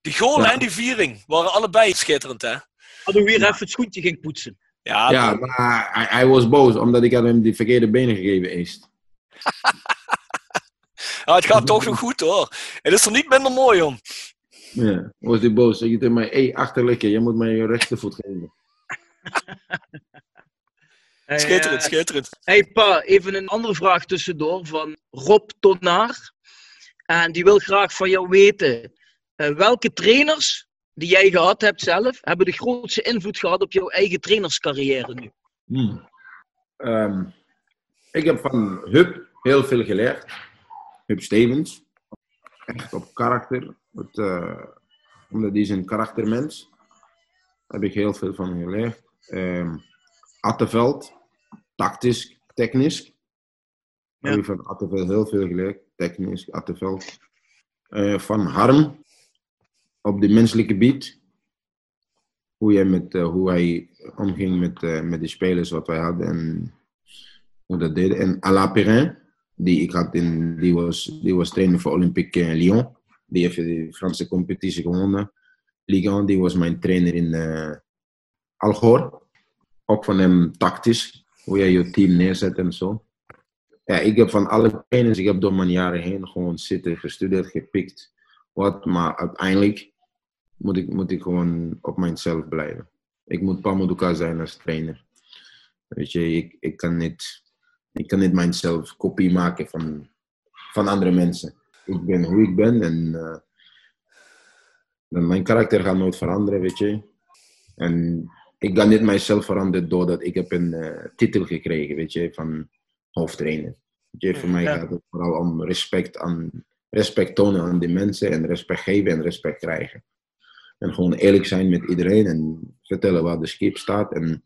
Die goal Ja. en die viering waren allebei schitterend, hè? Hadden we weer even het schoentje ging poetsen. Ja, ja, maar hij, hij was boos omdat ik had hem die verkeerde benen gegeven eerst. ja, het gaat toch nog goed, hoor. Het is er niet minder mooi om. Ja, was hij boos. Zeg je tegen mij, hé, hey, achterlijke, je moet mij je rechtervoet geven. Schitterend, eh, schitterend. Hey pa, even een andere vraag tussendoor van Rob Tonaar. En die wil graag van jou weten, eh, welke trainers die jij gehad hebt zelf, hebben de grootste invloed gehad op jouw eigen trainerscarrière nu? Hmm. Ehm, ik heb van Hub heel veel geleerd. Hub Stevens. Echt op karakter. Het, eh, omdat die is een karaktermens. Daar heb ik heel veel van geleerd. Ehm Atteveld. Tactisch, technisch. Ja. Heb ik van Atteveld heel veel geleerd. Technisch, Atteveld. Eh, van Harm. Op de menselijke gebied hoe, jij met, eh, hoe hij omging met, eh, met de spelers wat wij hadden en hoe dat deden. En Alain Perrin, die ik had in, die was, die was trainer voor Olympique Lyon. Die heeft de Franse competitie gewonnen. Ligue 1, die was mijn trainer in Algor. Ook van hem tactisch, hoe je je team neerzet en zo. Ja, ik heb van alle trainers, ik heb door mijn jaren heen gewoon zitten, gestudeerd, gepikt. Wat, maar uiteindelijk moet ik, moet ik gewoon op mijzelf blijven. Ik moet Pamuduka zijn als trainer. Weet je, ik, ik, kan niet, ik kan niet mijzelf kopie maken van, van andere mensen. Ik ben hoe ik ben en eh, mijn karakter gaat nooit veranderen, weet je. En ik kan niet mijzelf veranderen doordat ik heb een eh, titel gekregen, weet je, van hoofdtrainer. Je, voor mij Ja. gaat het vooral om respect, aan, respect tonen aan die mensen en respect geven en respect krijgen. En gewoon eerlijk zijn met iedereen en vertellen waar de schip staat en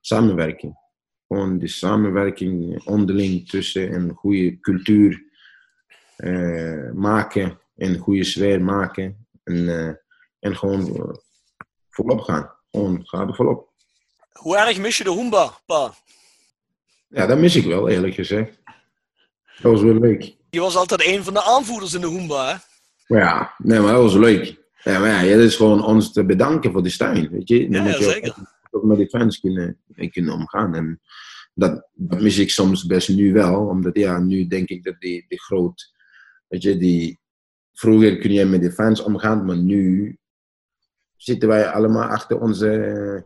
samenwerking. Gewoon de samenwerking onderling tussen een goede cultuur eh, maken. En goede sfeer maken. En, eh, en gewoon eh, volop gaan. Gewoon ga er volop. Hoe erg mis je de Hoomba, pa? Ja, dat mis ik wel, eerlijk gezegd. Dat was wel leuk. Je was altijd een van de aanvoerders in de Hoomba, hè? Maar ja, nee, maar dat was leuk. Ja, maar ja, dat is gewoon ons te bedanken voor de steun, weet je. Dan Ja, moet je zeker. ook met die fans kunnen, kunnen omgaan. En dat, dat mis ik soms best nu wel, omdat ja, nu denk ik dat die, die groot, weet je, die, vroeger kun je met de fans omgaan, maar nu zitten wij allemaal achter onze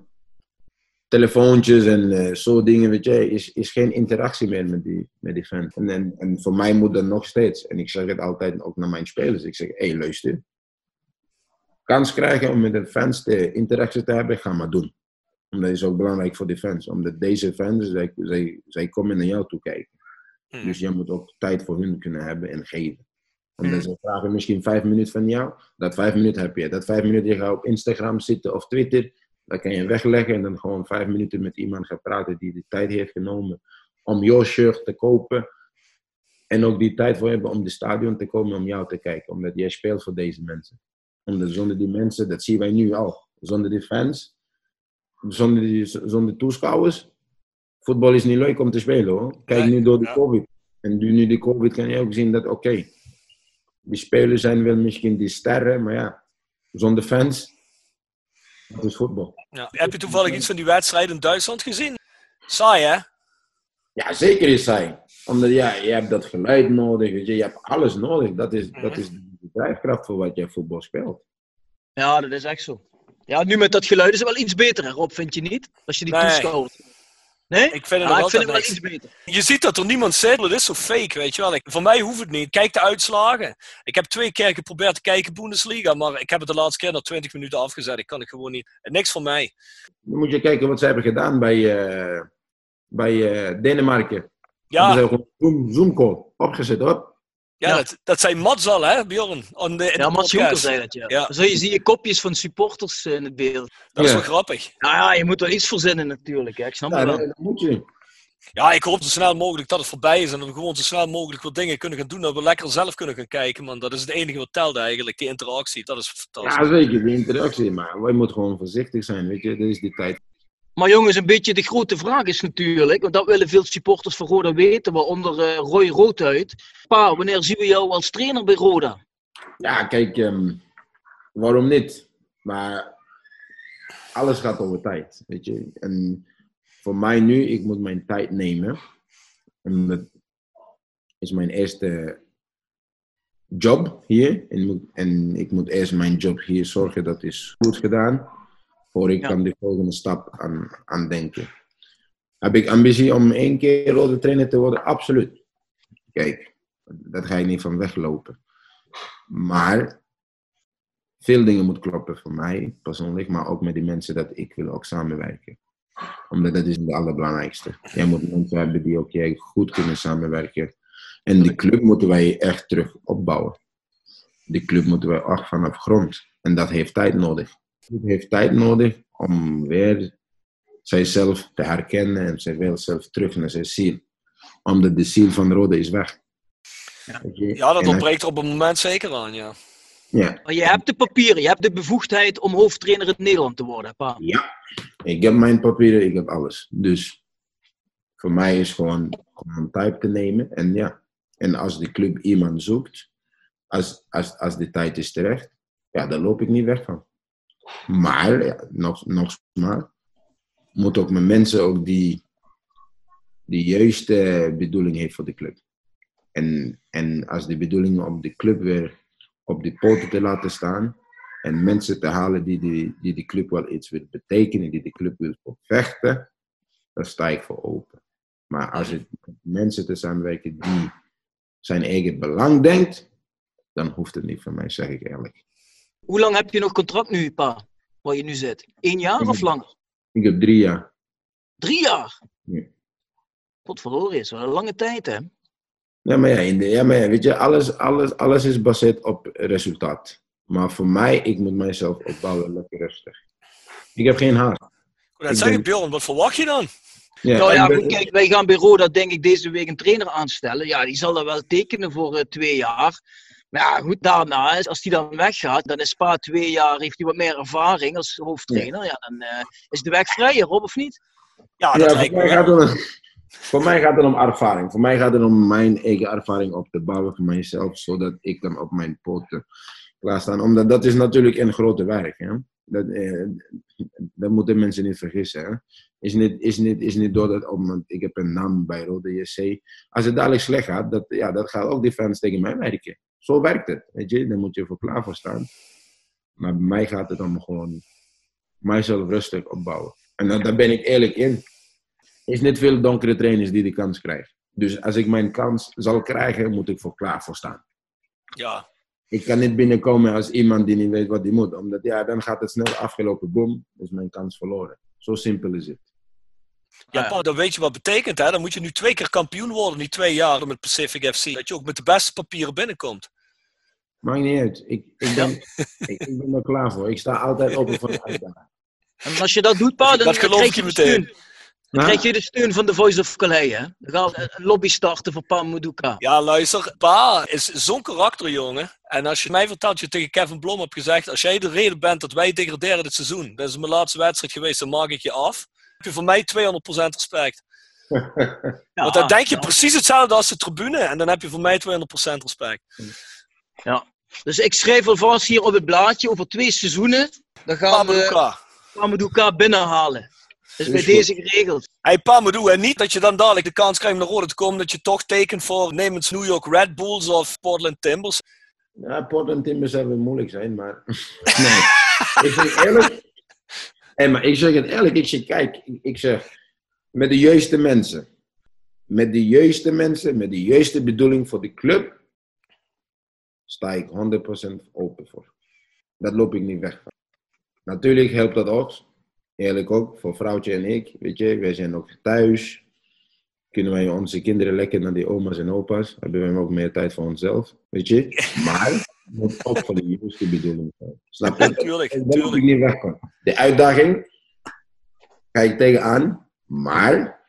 telefoontjes en eh, zo dingen, weet je, is, is geen interactie meer met die, met die fans. En, en, en voor mij moet dat nog steeds. En ik zeg het altijd ook naar mijn spelers. Ik zeg, hé, hey, luister. Kans krijgen om met de fans de interactie te hebben, ga maar doen. Omdat dat is ook belangrijk voor de fans. Omdat deze fans, zij, zij, zij komen naar jou toe kijken. Hmm. Dus jij moet ook tijd voor hun kunnen hebben en geven. Omdat ze vragen misschien vijf minuten van jou. Dat vijf minuten heb je. Dat vijf minuten je gaat op Instagram zitten of Twitter. Dat kan je wegleggen en dan gewoon vijf minuten met iemand gaan praten die de tijd heeft genomen om jouw shirt te kopen. En ook die tijd voor hebben om de stadion te komen om jou te kijken. Omdat jij speelt voor deze mensen. Omdat zonder die mensen, dat zien wij nu al. Zonder die fans, zonder, die, zonder toeschouwers. Voetbal is niet leuk om te spelen hoor. Kijk nu door de. COVID. En nu, nu die COVID kan je ook zien dat, oké, die spelers zijn wel misschien die sterren, maar ja, zonder fans, het is voetbal. Ja. Heb je toevallig iets van die wedstrijd in Duitsland gezien? Saai, hè? Ja, zeker is zij. Omdat ja, je hebt dat geluid nodig, je, hebt alles nodig. Dat is, dat is de drijfkracht voor wat jij voetbal speelt. Ja, dat is echt zo. Ja, nu met dat geluid is het wel iets beter, hè, Rob, vind je niet? Als je die Nee. toeschouwt. Nee? Ik vind het Ja, nog ik vind altijd het wel iets beter. Je ziet dat er niemand zit. Het is zo fake, weet je wel. Ik, voor mij hoeft het niet. Kijk de uitslagen. Ik heb twee keer geprobeerd te kijken Bundesliga, maar ik heb het de laatste keer na 20 minuten afgezet. Ik kan het gewoon niet. Niks voor mij. Dan moet je kijken wat ze hebben gedaan bij, eh, bij eh, Denemarken. Ja, Hebben ze gewoon Zoom, Zoom call opgezet, hoor. Ja, Ja. Dat, dat zei Mats al, hè, Bjorn? On de, Ja, Mats Jonker zei dat, ja. Ja. Zo je zie je kopjes van supporters eh, in het beeld. Dat is wel grappig. Nou ja, je moet wel iets verzinnen natuurlijk, hè. ik snap Ja, het dat, wel. dat moet je. Ja, ik hoop zo snel mogelijk dat het voorbij is en dat we gewoon zo snel mogelijk wat dingen kunnen gaan doen. Dat we lekker zelf kunnen gaan kijken, man. Dat is het enige wat telt eigenlijk, die interactie. Dat is fantastisch. Ja, zeker, die interactie. Maar wij moeten gewoon voorzichtig zijn, weet je. Dat is die tijd. Maar jongens, een beetje de grote vraag is natuurlijk, want dat willen veel supporters van Roda weten, waaronder eh, Roy Roodhuid. Pa, wanneer zien we jou als trainer bij Roda? Ja, kijk, ehm, waarom niet? Maar alles gaat over tijd, weet je. En voor mij nu, ik moet mijn tijd nemen. En dat is mijn eerste job hier. En, en ik moet eerst mijn job hier zorgen dat is goed gedaan. Voor ik Ja. kan de volgende stap aan, aan denken. Heb ik ambitie om één keer rode trainer te worden? Absoluut. Kijk, dat ga je niet van weglopen. Maar veel dingen moeten kloppen voor mij persoonlijk, maar ook met die mensen dat ik wil ook samenwerken. Omdat dat is het allerbelangrijkste. Jij moet mensen hebben die ook jij goed kunnen samenwerken. En die club moeten wij echt terug opbouwen. Die club moeten wij echt vanaf grond. En dat heeft tijd nodig. Het heeft tijd nodig om weer zijzelf te herkennen en zij wil zelf terug naar zijn ziel. Omdat de ziel van Rode is weg. Ja, dat ontbreekt er op het moment zeker aan, ja. Ja, Maar je hebt de papieren, je hebt de bevoegdheid om hoofdtrainer in Nederland te worden, pa. Ja, ik heb mijn papieren, ik heb alles. Dus voor mij is gewoon, gewoon tijd te nemen. En ja, en als de club iemand zoekt, als, als, als de tijd is terecht, ja, dan loop ik niet weg van. Maar, nog, nog maar, moet ook met mensen ook die de juiste bedoeling heeft voor de club. En, en als de bedoeling om de club weer op de poten te laten staan, en mensen te halen die die, die die club wel iets wil betekenen, die de club wil vechten, daar sta ik voor open. Maar als het mensen te samenwerken die zijn eigen belang denkt, dan hoeft het niet van mij, zeg ik eerlijk. Hoe lang heb je nog contract nu, pa? Waar je nu zit? Eén jaar of langer? Ik heb drie jaar. Drie jaar? Ja. Potverdorie, is wel een lange tijd, hè? Ja, maar ja, in de, ja, maar ja weet je, alles, alles, alles is gebaseerd op resultaat. Maar voor mij, ik moet mijzelf opbouwen lekker rustig. Ik heb geen haast. Wil net Ik Bjorn, wat verwacht je dan? Ja, nou ja, kijk, wij gaan bij Roda denk ik deze week een trainer aanstellen. Ja, die zal dat wel tekenen voor eh, twee jaar. Maar ja, goed, daarna, als die dan weggaat, dan is Spa twee jaar, heeft hij wat meer ervaring als hoofdtrainer. Ja, dan eh, is de weg vrijer, Rob, of niet? Ja, Ja, dat voor, lijkt mij me. gaat het om, voor mij gaat het om ervaring. Voor mij gaat het om mijn eigen ervaring op te bouwen voor mijzelf, zodat ik dan op mijn poten klaarstaan. Omdat dat is natuurlijk een grote werk. Hè? Dat, eh, dat moeten mensen niet vergissen. Hè? Is niet, is niet, is niet door dat, oh, want ik heb een naam bij Rode JC. Als het dadelijk slecht gaat, dat, ja, dat gaat ook die fans tegen mij werken. Zo werkt het. Weet je? Daar moet je voor klaar voor staan. Maar bij mij gaat het om gewoon mijzelf rustig opbouwen. En dan, daar ben ik eerlijk in is niet veel donkere trainers die de kans krijgen. Dus als ik mijn kans zal krijgen, moet ik voor klaar voor staan. Ja, Ik kan niet binnenkomen als iemand die niet weet wat hij moet. Omdat ja, dan gaat het snel afgelopen, boom, is mijn kans verloren. Zo simpel is het. Ja, pa, dan weet je wat het betekent. Hè? Dan moet je nu twee keer kampioen worden, die twee jaar met Pacific FC. Dat je ook met de beste papieren binnenkomt. Maakt niet uit. Ik, ik, ben, ik, ik ben er klaar voor. Ik sta altijd open voor de uitdaging. En als je dat doet, Pa, dan, Dat geloof je meteen. steun. Dan krijg je de steun van de Voice of Calais, hè? Dan gaan we een lobby starten voor Pa Muduka. Ja, luister, Pa is zo'n karakter, jongen. En als je mij vertelt, dat je tegen Kevin Blom hebt gezegd, als jij de reden bent dat wij degraderen dit seizoen, dat is mijn laatste wedstrijd geweest, dan maak ik je af. Heb je voor mij 200% respect. Ja, Want dan denk je ja. precies hetzelfde als de tribune en dan heb je voor mij 200% respect. Dus ik schrijf alvast hier op het blaadje over twee seizoenen. Dan gaan we Pameduka. Pa Muduka binnenhalen. Dat is bij deze geregeld. Hey, Pamedu, en niet dat je dan dadelijk de kans krijgt om naar Rode te komen, dat je toch tekent voor Nemens New York Red Bulls of Portland Timbers. Ja, Portland Timbers zou moeilijk zijn, maar... nee. ik zeg eerlijk... Hey, maar ik zeg het eerlijk, ik zeg, kijk, ik, ik zeg... Met de juiste mensen. Met de juiste mensen, met de juiste bedoeling voor de club... sta ik 100% open voor. Dat loop ik niet weg van. Natuurlijk helpt dat ook. Eerlijk ook, voor vrouwtje en ik. Weet je, wij zijn ook thuis. Kunnen wij onze kinderen lekker naar die oma's en opa's. Hebben we ook meer tijd voor onszelf. Weet je. Maar het moet ook voor de juiste bedoeling zijn. Snap je? Tuurlijk, Daar loop ik niet weg. De uitdaging ga ik tegenaan. Maar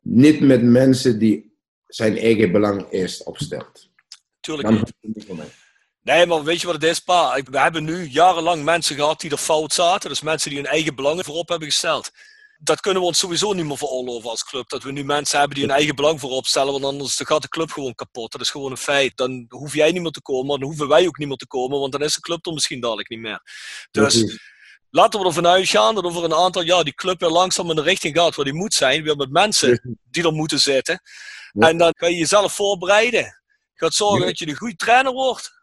niet met mensen die zijn eigen belang eerst opstelt. Tuurlijk niet. Nee, maar weet je wat het is, pa? We hebben nu jarenlang mensen gehad die er fout zaten. Dus mensen die hun eigen belangen voorop hebben gesteld. Dat kunnen we ons sowieso niet meer veroorloven als club. Dat we nu mensen hebben die hun eigen belang voorop stellen. Want anders gaat de club gewoon kapot. Dat is gewoon een feit. Dan hoef jij niet meer te komen. Dan hoeven wij ook niet meer te komen. Want dan is de club er misschien dadelijk niet meer. Dus laten we ervan uitgaan dat over een aantal jaar die club weer langzaam in de richting gaat waar die moet zijn. Weer met mensen die er moeten zitten. En dan kan je jezelf voorbereiden. Gaat zorgen dat je een goede trainer wordt.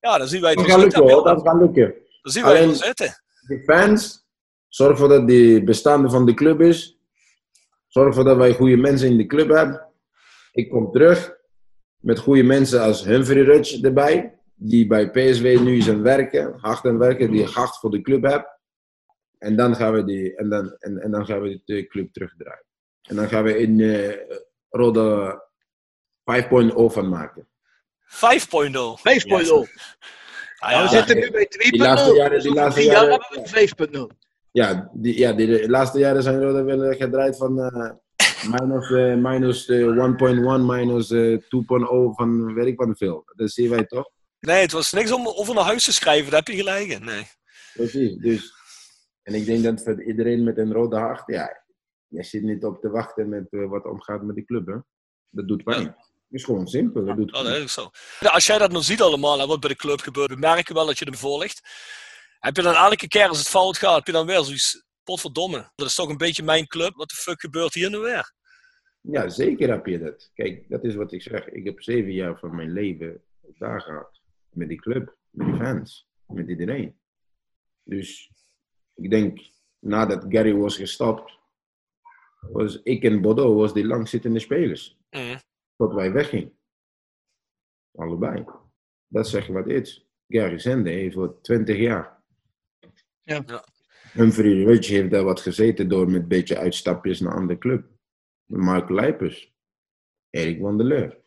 Ja, dan zien wij het Dat gaat lukken hoor, dat gaat lukken. Dan zien wij het Alleen- zitten. De fans, zorg ervoor dat die bestaande van de club is. Zorg ervoor dat wij goede mensen in de club hebben. Ik kom terug met goede mensen als Humphrey Rutsch erbij. Die bij PSW nu het werken, hard aan het werken, die hard voor de club heeft. En dan gaan we, die, en dan, en, en dan gaan we de club terugdraaien. En dan gaan we in eh Rode 5.0 van maken. 5.0. 5.0. Ah, Nou, ja. we zitten nu bij 2.0. Die laatste jaren- die laatste jaren- hebben we 5.0. Ja, die, ja die, de laatste jaren zijn Rode wel eh, gedraaid van eh, minus, eh, minus eh, 1.1, minus eh, 2.0 van weet ik wat veel. Dat zien wij toch? Nee, het was niks om over naar huis te schrijven. Daar heb je gelijk in. Nee. Precies. Dus, en ik denk dat voor iedereen met een rode hart, ja, je zit niet op te wachten met wat omgaat met de club. Hè? Dat doet pijn. Is gewoon simpel. Dat doet dat is zo. Als jij dat nou ziet allemaal en wat bij de club gebeurt, we merken wel dat je ervoor ligt. Heb je dan elke keer als het fout gaat, heb je dan weer zoiets, potverdomme. Dat is toch een beetje mijn club. Wat de fuck gebeurt hier nu weer? Ja, zeker heb je dat. Kijk, dat is wat ik zeg. Ik heb zeven jaar van mijn leven daar gehad. Met die club, met die fans, met iedereen. Dus ik denk, nadat Gary was gestopt, was ik en Bordeaux was die langzittende spelers. Mhm. Tot wij weggingen. Allebei. Dat zeg je wat het is. Gary Zende heeft voor 20 jaar. Ja. Ja. Humphrey Rudge heeft daar wat gezeten door met een beetje uitstapjes naar een andere club. Mark Leipers. Erik van der Leur.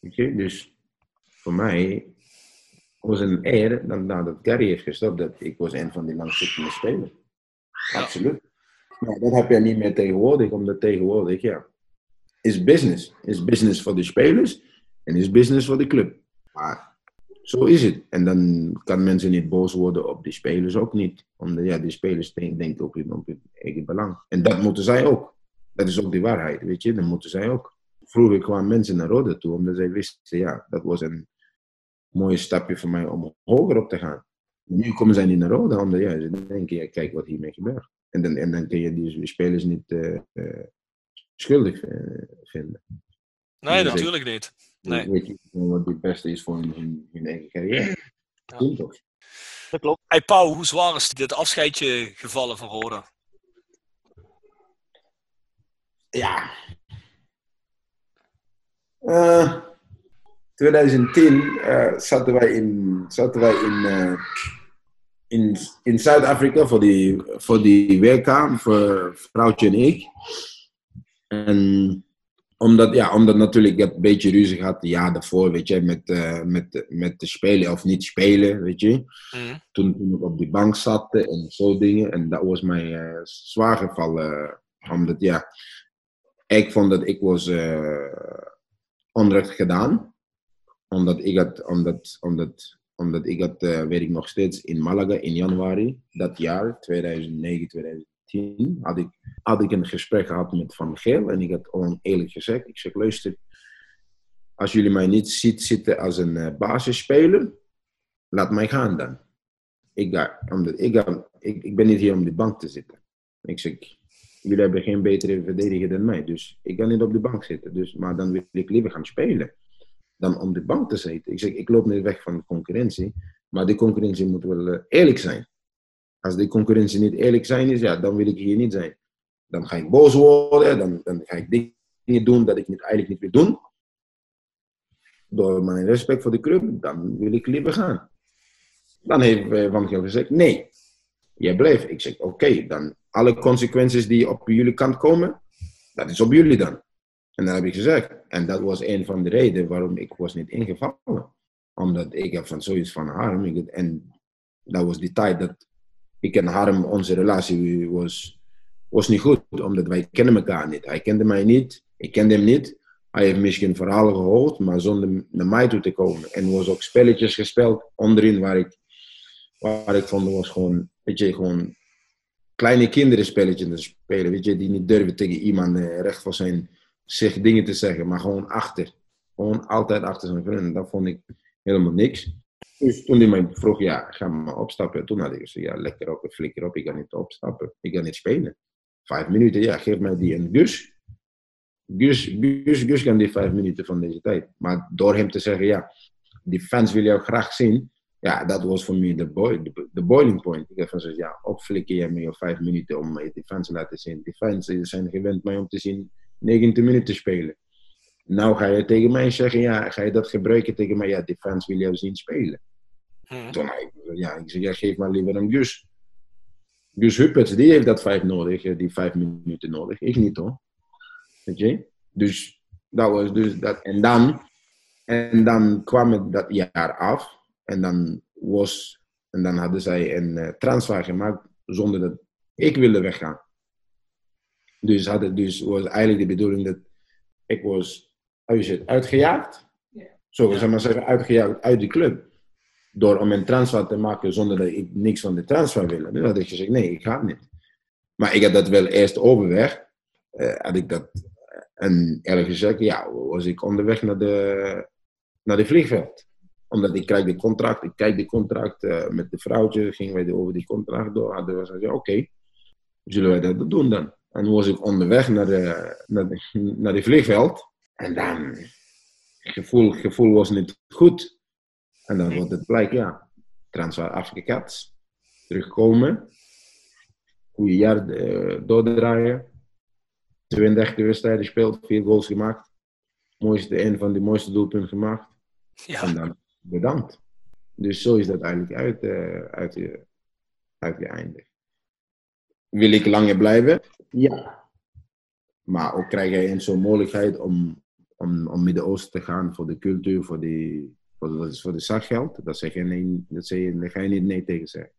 Weet je, dus voor mij was een eer dat nadat Gary heeft gestopt, dat ik was een van die langzittende spelers. Absoluut. Nou, dat heb je niet meer tegenwoordig, omdat tegenwoordig, ja, is business. Is business voor de spelers en is business voor de club. Maar zo is het. En dan kan mensen niet boos worden op die spelers ook niet. Omdat ja, die spelers denken op hun eigen belang. En dat moeten zij ook. Dat is ook de waarheid, weet je. Dat moeten zij ook. Vroeger kwamen mensen naar Rode toe, omdat zij wisten, ja, dat was een mooie stapje voor mij om hoger op te gaan. Nu komen zij niet naar Rode, omdat ja, ze denken, ja, kijk wat hiermee gebeurt. En dan, en dan kun je die spelers niet uh, uh, schuldig uh, vinden. Nee, dus natuurlijk ik, niet. Nee. Weet je wat het beste is voor hun, hun, eigen carrière. Ja. toch? Dat klopt. Hey Pauw, hoe zwaar is dit afscheidje gevallen van Roda? Ja. 2010 zaten wij in, zaten wij in in, in Zuid-Afrika voor die, voor die WK, voor vrouwtje en ik. En omdat, ja, omdat natuurlijk ik een beetje ruzie had, ja, daarvoor, weet je, met, uh, met, met te spelen of niet spelen, weet je. Mm. Toen, toen ik op die bank zat en zo dingen. En dat was mij uh, zwaar gevallen. Omdat, ja, ik vond dat ik was uh, onrecht gedaan. Omdat ik had, omdat, omdat omdat ik had, weet ik nog steeds, in Malaga in januari dat jaar, 2009, 2010, had ik, had ik een gesprek gehad met Van Geel. En ik had gewoon eerlijk gezegd, ik zeg, luister, als jullie mij niet ziet zitten als een uh, basisspeler, laat mij gaan dan. Ik, ga, omdat ik, ga, ik, ik ben niet hier om de bank te zitten. Ik zeg, jullie hebben geen betere verdediger dan mij, dus ik ga niet op de bank zitten. Dus, maar dan wil ik liever gaan spelen dan om de bank te zitten. Ik zeg, ik loop niet weg van de concurrentie, maar de concurrentie moet wel uh, eerlijk zijn. Als de concurrentie niet eerlijk zijn is, ja, dan wil ik hier niet zijn. Dan ga ik boos worden, dan, dan ga ik dingen doen dat ik niet, eigenlijk niet wil doen. Door mijn respect voor de club, dan wil ik liever gaan. Dan heeft uh, Van Geel gezegd, nee, jij blijft. Ik zeg, oké, dan alle consequenties die op jullie kant komen, dat is op jullie dan. En dat heb ik gezegd. En dat was een van de redenen waarom ik was niet ingevallen. Omdat ik heb van zoiets van Harm. En dat was die tijd dat ik en Harm, onze relatie was, was niet goed. Omdat wij kennen elkaar niet. Hij kende mij niet. Ik kende hem niet. Hij heeft misschien verhalen gehoord, maar zonder naar mij toe te komen. En was ook spelletjes gespeeld onderin waar ik, waar ik vond, was gewoon, weet je, gewoon kleine kinderen spelletjes te spelen. Weet je, die niet durven tegen iemand eh, recht voor zijn zich dingen te zeggen, maar gewoon achter. Gewoon altijd achter zijn vrienden. Dat vond ik helemaal niks. Dus toen hij mij vroeg, ja, ga maar opstappen. Toen had ik gezegd, ja, lekker op, flikker op. Ik ga niet opstappen. Ik ga niet spelen. Vijf minuten, ja, geef mij die en Gus. Gus, Gus, Gus kan die vijf minuten van deze tijd. Maar door hem te zeggen, ja, die fans willen jou graag zien. Ja, dat was voor mij de, boiling point. Ik heb van gezegd, ja, opflikker je op vijf minuten om die fans te laten zien. Die fans zijn gewend mij om te zien 90 minuten spelen. Nou ga je tegen mij zeggen, ja, ga je dat gebruiken tegen mij? Ja, die fans willen jou zien spelen. Hmm. Toen, ja, ik zeg, ja, geef maar liever een Gus. Gus Hupperts, die heeft dat vijf nodig, eh, die vijf minuten nodig. Ik niet hoor. Weet je? Dus dat was dus dat. En dan, en dan kwam het dat jaar af. En dan was, en dan hadden zij een uh, transfer gemaakt zonder dat ik wilde weggaan. Dus, had het, dus was eigenlijk de bedoeling dat ik was uitgejaagd. Zo, ja. zeg maar zeggen, uitgejaagd uit de club. Door om een transfer te maken zonder dat ik niks van de transfer wilde. Dan had ik gezegd, nee, ik ga niet. Maar ik had dat wel eerst overweg. Uh, had ik dat, en eerlijk gezegd, ja, was ik onderweg naar de, naar de vliegveld. Omdat ik krijg de contract, ik kijk de contract uh, met de vrouwtje, gingen wij over die contract door. Hadden we gezegd, oké, zullen wij dat doen dan? En was ik onderweg naar de, naar de, naar de vliegveld. En dan, gevoel, gevoel was niet goed. En dan wordt het blijk, ja, transfer afgekapt. Terugkomen. Goede jaar uh, doordraaien. 32 wedstrijden gespeeld, vier goals gemaakt. Mooiste, een van de mooiste doelpunten gemaakt. Ja. En dan bedankt. Dus zo is dat eigenlijk uit, uh, uit, uh, uitgeëindigd. Wil ik langer blijven? Ja. Maar ook krijg je eens zo'n mogelijkheid om, om, om Midden-Oosten te gaan voor de cultuur, voor, die, voor, de, voor de zakgeld. Dat, zeg je nee, dat, zeg je, daar ga je niet nee tegen zeggen.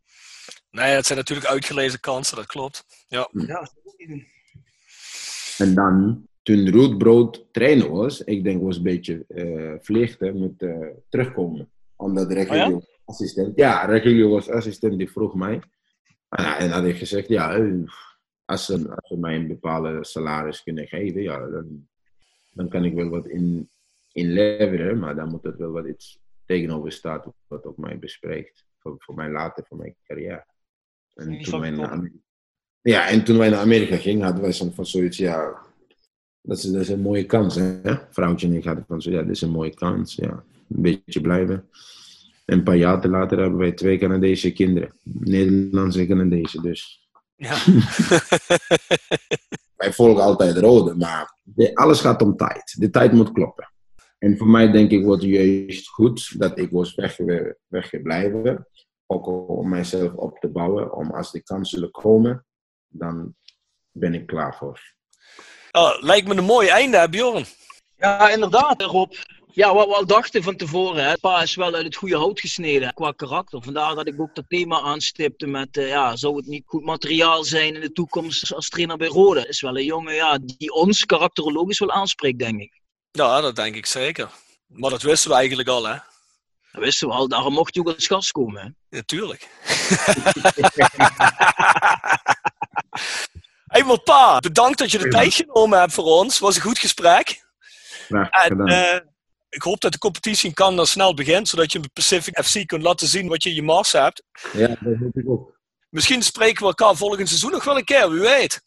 Nee, het zijn natuurlijk uitgelezen kansen, dat klopt. Ja. Ja, En dan, toen Ruud Brood trainer was, ik denk was een beetje eh vliegte met eh, terugkomen. Omdat Regilio Oh assistent, ja, Regilio was assistent, die vroeg mij. En, ja, en had ik gezegd, ja, eh, als ze, als ze mij een bepaalde salaris kunnen geven, ja, dan, dan kan ik wel wat in, inleveren, maar dan moet er wel wat iets tegenover staat wat op mij bespreekt. Voor, voor mij later, voor mijn carrière. En toen wij naar. Amerika, ja, en toen wij naar Amerika gingen, hadden wij van zoiets, ja, dat is, dat is een mooie kans, hè? Vrouwtje en ik hadden van zo, ja, dit is een mooie kans, ja. Een beetje blijven. En een paar jaar later hebben wij twee Canadese kinderen. Nederlandse en Canadese, dus ja. wij volgen altijd rode, maar de- alles gaat om tijd. De tijd moet kloppen. En voor mij denk ik wordt juist goed dat ik was wegge- weggebleven. Ook om mijzelf op te bouwen. Om als die kansen zullen komen, dan ben ik klaar voor. Oh, lijkt me een mooi einde, Bjorn? Ja, inderdaad, Rob. Ja, wat we al dachten van tevoren. Hè. Pa is wel uit het goede hout gesneden qua karakter. Vandaar dat ik ook dat thema aanstipte met... eh, ja, zou het niet goed materiaal zijn in de toekomst als trainer bij Rode? Is wel een jongen ja, die ons karakterologisch wel aanspreekt, denk ik. Ja, dat denk ik zeker. Maar dat wisten we eigenlijk al, hè? Dat wisten we al. Daarom mocht hij ook als gast komen. Hè. Natuurlijk. hey, maar pa, bedankt dat je de tijd genomen hebt voor ons. was een goed gesprek. Graag En gedaan. Ik hoop dat de competitie in Canada snel begint, zodat je bij Pacific FC kunt laten zien wat je in je mars hebt. ja, dat hoop ik ook. Misschien spreken we elkaar volgend seizoen nog wel een keer, wie weet.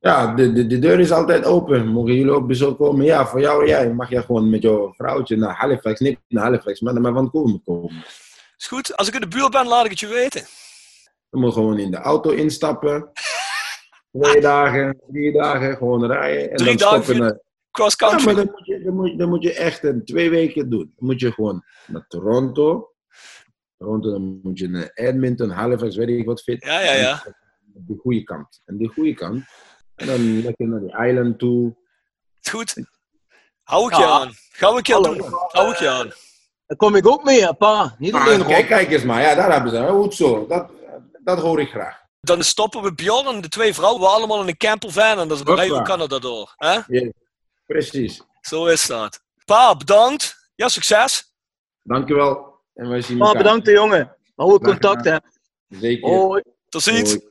Ja, de, de, de deur is altijd open. Mogen jullie op bezoek komen? Ja, voor jou en jij. Mag je gewoon met jouw vrouwtje naar Halifax. Niet naar Halifax, maar naar Vancouver komen. Is goed. Als ik in de buurt ben, laat ik het je weten. Je moet gewoon in de auto instappen. Twee dagen, drie dagen gewoon rijden. En Drie dan dagen stoppen Cross Ja, country. maar dan moet, je, dan, moet, dan moet je echt een, twee weken doen. Dan moet je gewoon naar Toronto. Toronto, dan moet je naar Edmonton, Halifax, weet ik wat fit. Ja, ja, ja. En De goede kant. En de goede kant. En dan lekker naar die island toe. Is goed. Hou ik je Ja. aan. Gaan we een keer Hallo. doen. Hou ik je aan. Daar kom ik ook mee, pa. Niet alleen kijk, kijk eens maar. Ja, daar hebben ze. Goed zo. Dat, dat hoor ik graag. Dan stoppen we Bjorn en de twee vrouwen we allemaal in een campervan en dan Hoppa. rijden we Canada door. Hè? Ja, precies. Zo is dat. Pa, bedankt. Ja, succes. Dankjewel. En wij zien Pa, elkaar. bedankt, hè, jongen. Hou contact, hè. Zeker. Hoi. Tot ziens. Hoi.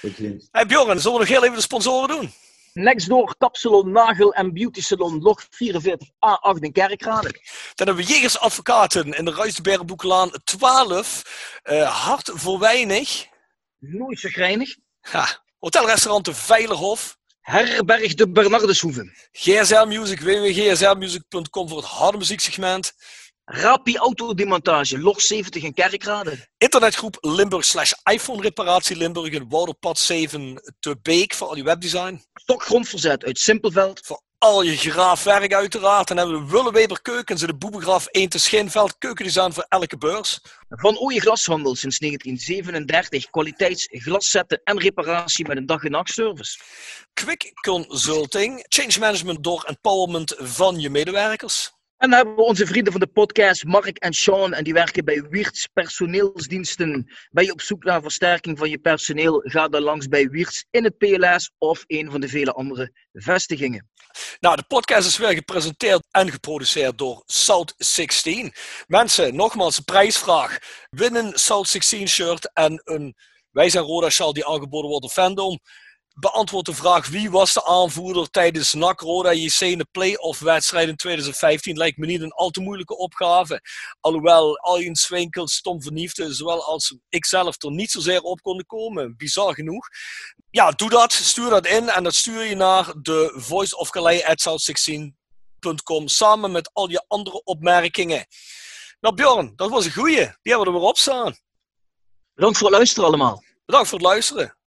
Tot ziens. Hey Bjorn, zullen we nog heel even de sponsoren doen? Nextdoor Kapsalon Nagel en Beauty Salon Log 44A8 in Kerkrade. Dan hebben we Jegers Advocaten in de Ruisbergboeklaan 12. eh, hart voor weinig. Nooit chagrijnig. Ha. Hotelrestaurant De Veilerhof. Herberg de Bernardeshoeven. GSL Music, www.gslmusic.com voor het harde muzieksegment. Rapi Autodemontage, Log 70 in Kerkrade. Internetgroep Limburg slash iPhone reparatie Limburg in Wouderpad 7 te Beek voor al je webdesign. Stokgrondverzet uit Simpelveld. Voor al je graafwerk uiteraard. Dan hebben we Willeweber Keukens in de Boebegraaf 1 te Schinveld. Keukendesign voor elke beurs. Van Ooije Glashandel sinds 1937. Kwaliteitsglaszetten en reparatie met een dag- en nachtservice. Quick Consulting. Change management door empowerment van je medewerkers. En dan hebben we onze vrienden van de podcast, Mark en Sean. En die werken bij Wiertz Personeelsdiensten. Ben je op zoek naar versterking van je personeel? Ga dan langs bij Wiertz in het PLS of een van de vele andere vestigingen. Nou, de podcast is weer gepresenteerd en geproduceerd door South 16. Mensen, nogmaals, een prijsvraag. Win een South 16 shirt en een Wij zijn Roda Shal die aangeboden wordt door Fandom. Beantwoord de vraag wie was de aanvoerder tijdens NAC Roda JC in de play-off wedstrijd in 2015. Lijkt me niet een al te moeilijke opgave. Alhoewel Arjen Swinkel, Tom Verniefde, zowel als ikzelf er niet zozeer op konden komen. Bizar genoeg. Ja, doe dat. Stuur dat in en dat stuur je naar de Voice of Calais at south16.com samen met al je andere opmerkingen. Nou Bjorn, dat was een goeie. Die hebben we er weer op staan. Bedankt voor het luisteren allemaal. Bedankt voor het luisteren.